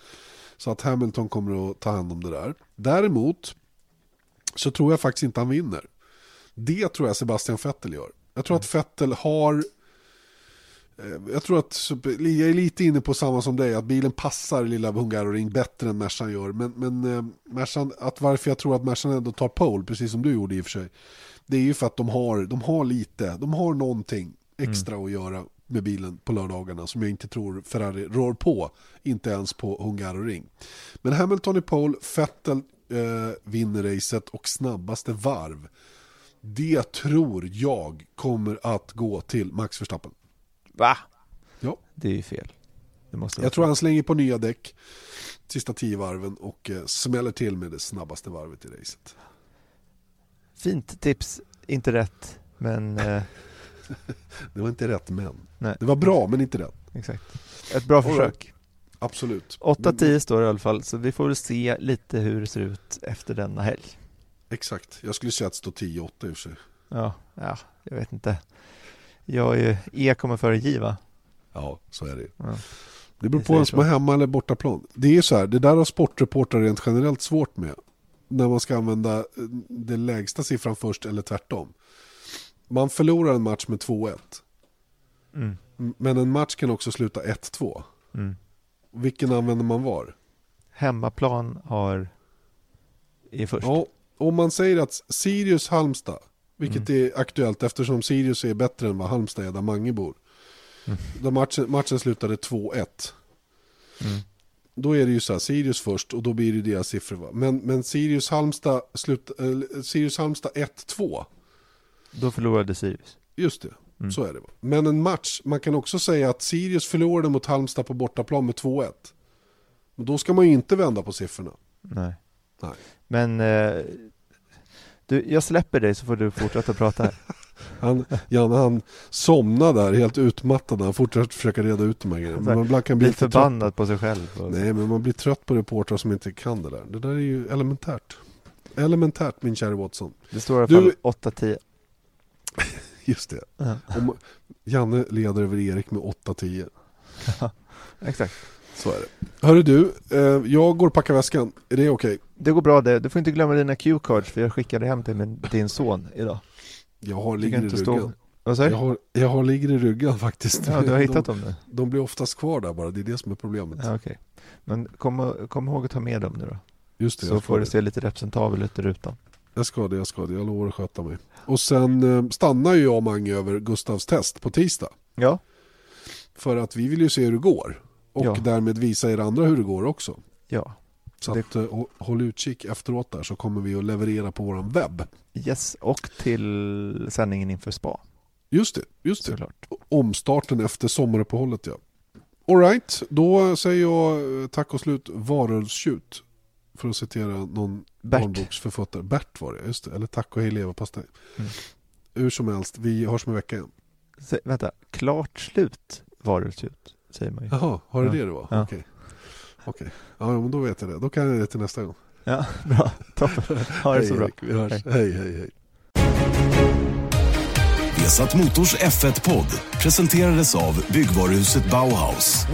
Speaker 1: Så att Hamilton kommer att ta hand om det där. Däremot så tror jag faktiskt inte han vinner. Det tror jag Sebastian Vettel gör. Jag tror att Vettel har Eh, jag tror att jag är lite inne på samma som dig, att bilen passar lilla Hungaroring bättre än Mercan gör. Men, men eh, Mercan, att varför jag tror att Mercan ändå tar pole, precis som du gjorde i och för sig, det är ju för att de har, de har lite, de har någonting extra att göra med bilen på lördagarna som jag inte tror Ferrari rår på, inte ens på Hungaroring. Men Hamilton i pole, Vettel eh, vinner racet och snabbaste varv. Det tror jag kommer att gå till Max Verstappen.
Speaker 2: Va?
Speaker 1: Ja.
Speaker 2: Det är ju fel. Det måste
Speaker 1: Jag tror han slänger på nya däck sista tio varven och eh, smäller till med det snabbaste varvet i racet.
Speaker 2: Fint tips, inte rätt, men eh, <laughs>
Speaker 1: Det var inte rätt men.
Speaker 2: nej,
Speaker 1: Det var bra men inte rätt.
Speaker 2: exakt. Ett bra försök.
Speaker 1: Absolut.
Speaker 2: 8-10 står det i alla fall, så vi får väl se lite hur det ser ut efter denna helg.
Speaker 1: Exakt. Jag skulle säga att det står 10-8 i och för sig.
Speaker 2: Ja, ja, jag vet inte. Jag är ju, E kommer före J va?
Speaker 1: Ja, så är det.
Speaker 2: Ja.
Speaker 1: Det beror på vem som är hemma eller bortaplan. Det är så här, det där har sportreportrar rent generellt svårt med. När man ska använda eh, den lägsta siffran först eller tvärtom. Man förlorar en match med 2-1.
Speaker 2: Mm.
Speaker 1: Men en match kan också sluta 1-2.
Speaker 2: Mm.
Speaker 1: Vilken använder man var?
Speaker 2: Hemmaplan har är först.
Speaker 1: Ja, om man säger att Sirius Halmstad, vilket
Speaker 2: Mm.
Speaker 1: är aktuellt eftersom Sirius är bättre än vad Halmstad är där Mange bor.
Speaker 2: Mm.
Speaker 1: Där matchen, matchen slutade 2-1.
Speaker 2: Mm.
Speaker 1: Då är det ju så här, Sirius först och då blir det deras siffror. Va? Men, men Sirius Halmstad, slut, äh, Sirius Halmstad 1-2.
Speaker 2: Då förlorade Sirius.
Speaker 1: Just det,
Speaker 2: Mm.
Speaker 1: så är det. Va? Men en match, man kan också säga att Sirius förlorade mot Halmstad på bortaplan med 2-1. Men då ska man ju inte vända på siffrorna.
Speaker 2: Nej.
Speaker 1: Nej.
Speaker 2: Men eh, du, jag släpper dig så får du fortsätta prata här. <laughs>
Speaker 1: Han, Janne han somnade där helt utmattad han fortsätter försöka reda ut de här grejerna. Men man ibland kan bli lite
Speaker 2: förbannad på sig själv. Och,
Speaker 1: Nej men man blir trött på reportrar som inte kan det där. Det där är ju elementärt. Elementärt min kära Watson.
Speaker 2: Det står i alla
Speaker 1: Du-
Speaker 2: fall 8-10. <laughs>
Speaker 1: Just det.
Speaker 2: Ja.
Speaker 1: Om, Janne leder över Erik med 8-10. <laughs>
Speaker 2: Exakt.
Speaker 1: Så är det. Hörru du, eh, jag går och packar väskan. Är det okej?
Speaker 2: Det går bra det. Du får inte glömma dina Q-cards för jag skickade hem till min, din son idag.
Speaker 1: Jag har ligger i
Speaker 2: inte stå...
Speaker 1: ryggen.
Speaker 2: Vad säger
Speaker 1: Jag har, jag har ligger i ryggen faktiskt.
Speaker 2: Ja, du har <laughs> hittat
Speaker 1: de,
Speaker 2: dem nu?
Speaker 1: de blir oftast kvar där bara, det är det som är problemet.
Speaker 2: Ja, okej. Men kom, kom ihåg att ta med dem nu då.
Speaker 1: Just det,
Speaker 2: Så får det
Speaker 1: det.
Speaker 2: se lite representabel ut i rutan.
Speaker 1: Jag ska det, jag ska det. Jag lovar att sköta mig. Och sen eh, stannar ju jag och Mange över Gustavs test på tisdag.
Speaker 2: Ja.
Speaker 1: För att vi vill ju se hur det går. Och
Speaker 2: Ja.
Speaker 1: därmed visa er andra hur det går också.
Speaker 2: Ja.
Speaker 1: Så
Speaker 2: Det-
Speaker 1: att, eh, hå- håll utkik efteråt där så kommer vi att leverera på våran webb.
Speaker 2: Yes, och till sändningen inför spa
Speaker 1: Just det, just det.
Speaker 2: såklart.
Speaker 1: Omstarten efter sommaruppehållet ja. Alright, då säger jag eh, tack och slut varulvstjut. För att citera någon
Speaker 2: Bert.
Speaker 1: barnboksförfattare. Bert var det, just det. Eller tack och hej leverpastej.
Speaker 2: Mm.
Speaker 1: Hur som helst, vi hörs om en vecka igen.
Speaker 2: Sä, vänta, klart slut varulvsljud, säger man ju.
Speaker 1: Jaha, har det
Speaker 2: Ja.
Speaker 1: det var?
Speaker 2: Ja.
Speaker 1: Okej. Okej. Ja, men då vet jag det. Då kan jag det till nästa gång.
Speaker 2: Ja, <laughs> bra. Toppen. Ha det
Speaker 1: hej,
Speaker 2: så bra.
Speaker 1: Erik. Vi hörs.
Speaker 2: Hej.
Speaker 1: hej, hej. hej.
Speaker 5: Vesat Motors F1-podd presenterades av byggvaruhuset Bauhaus.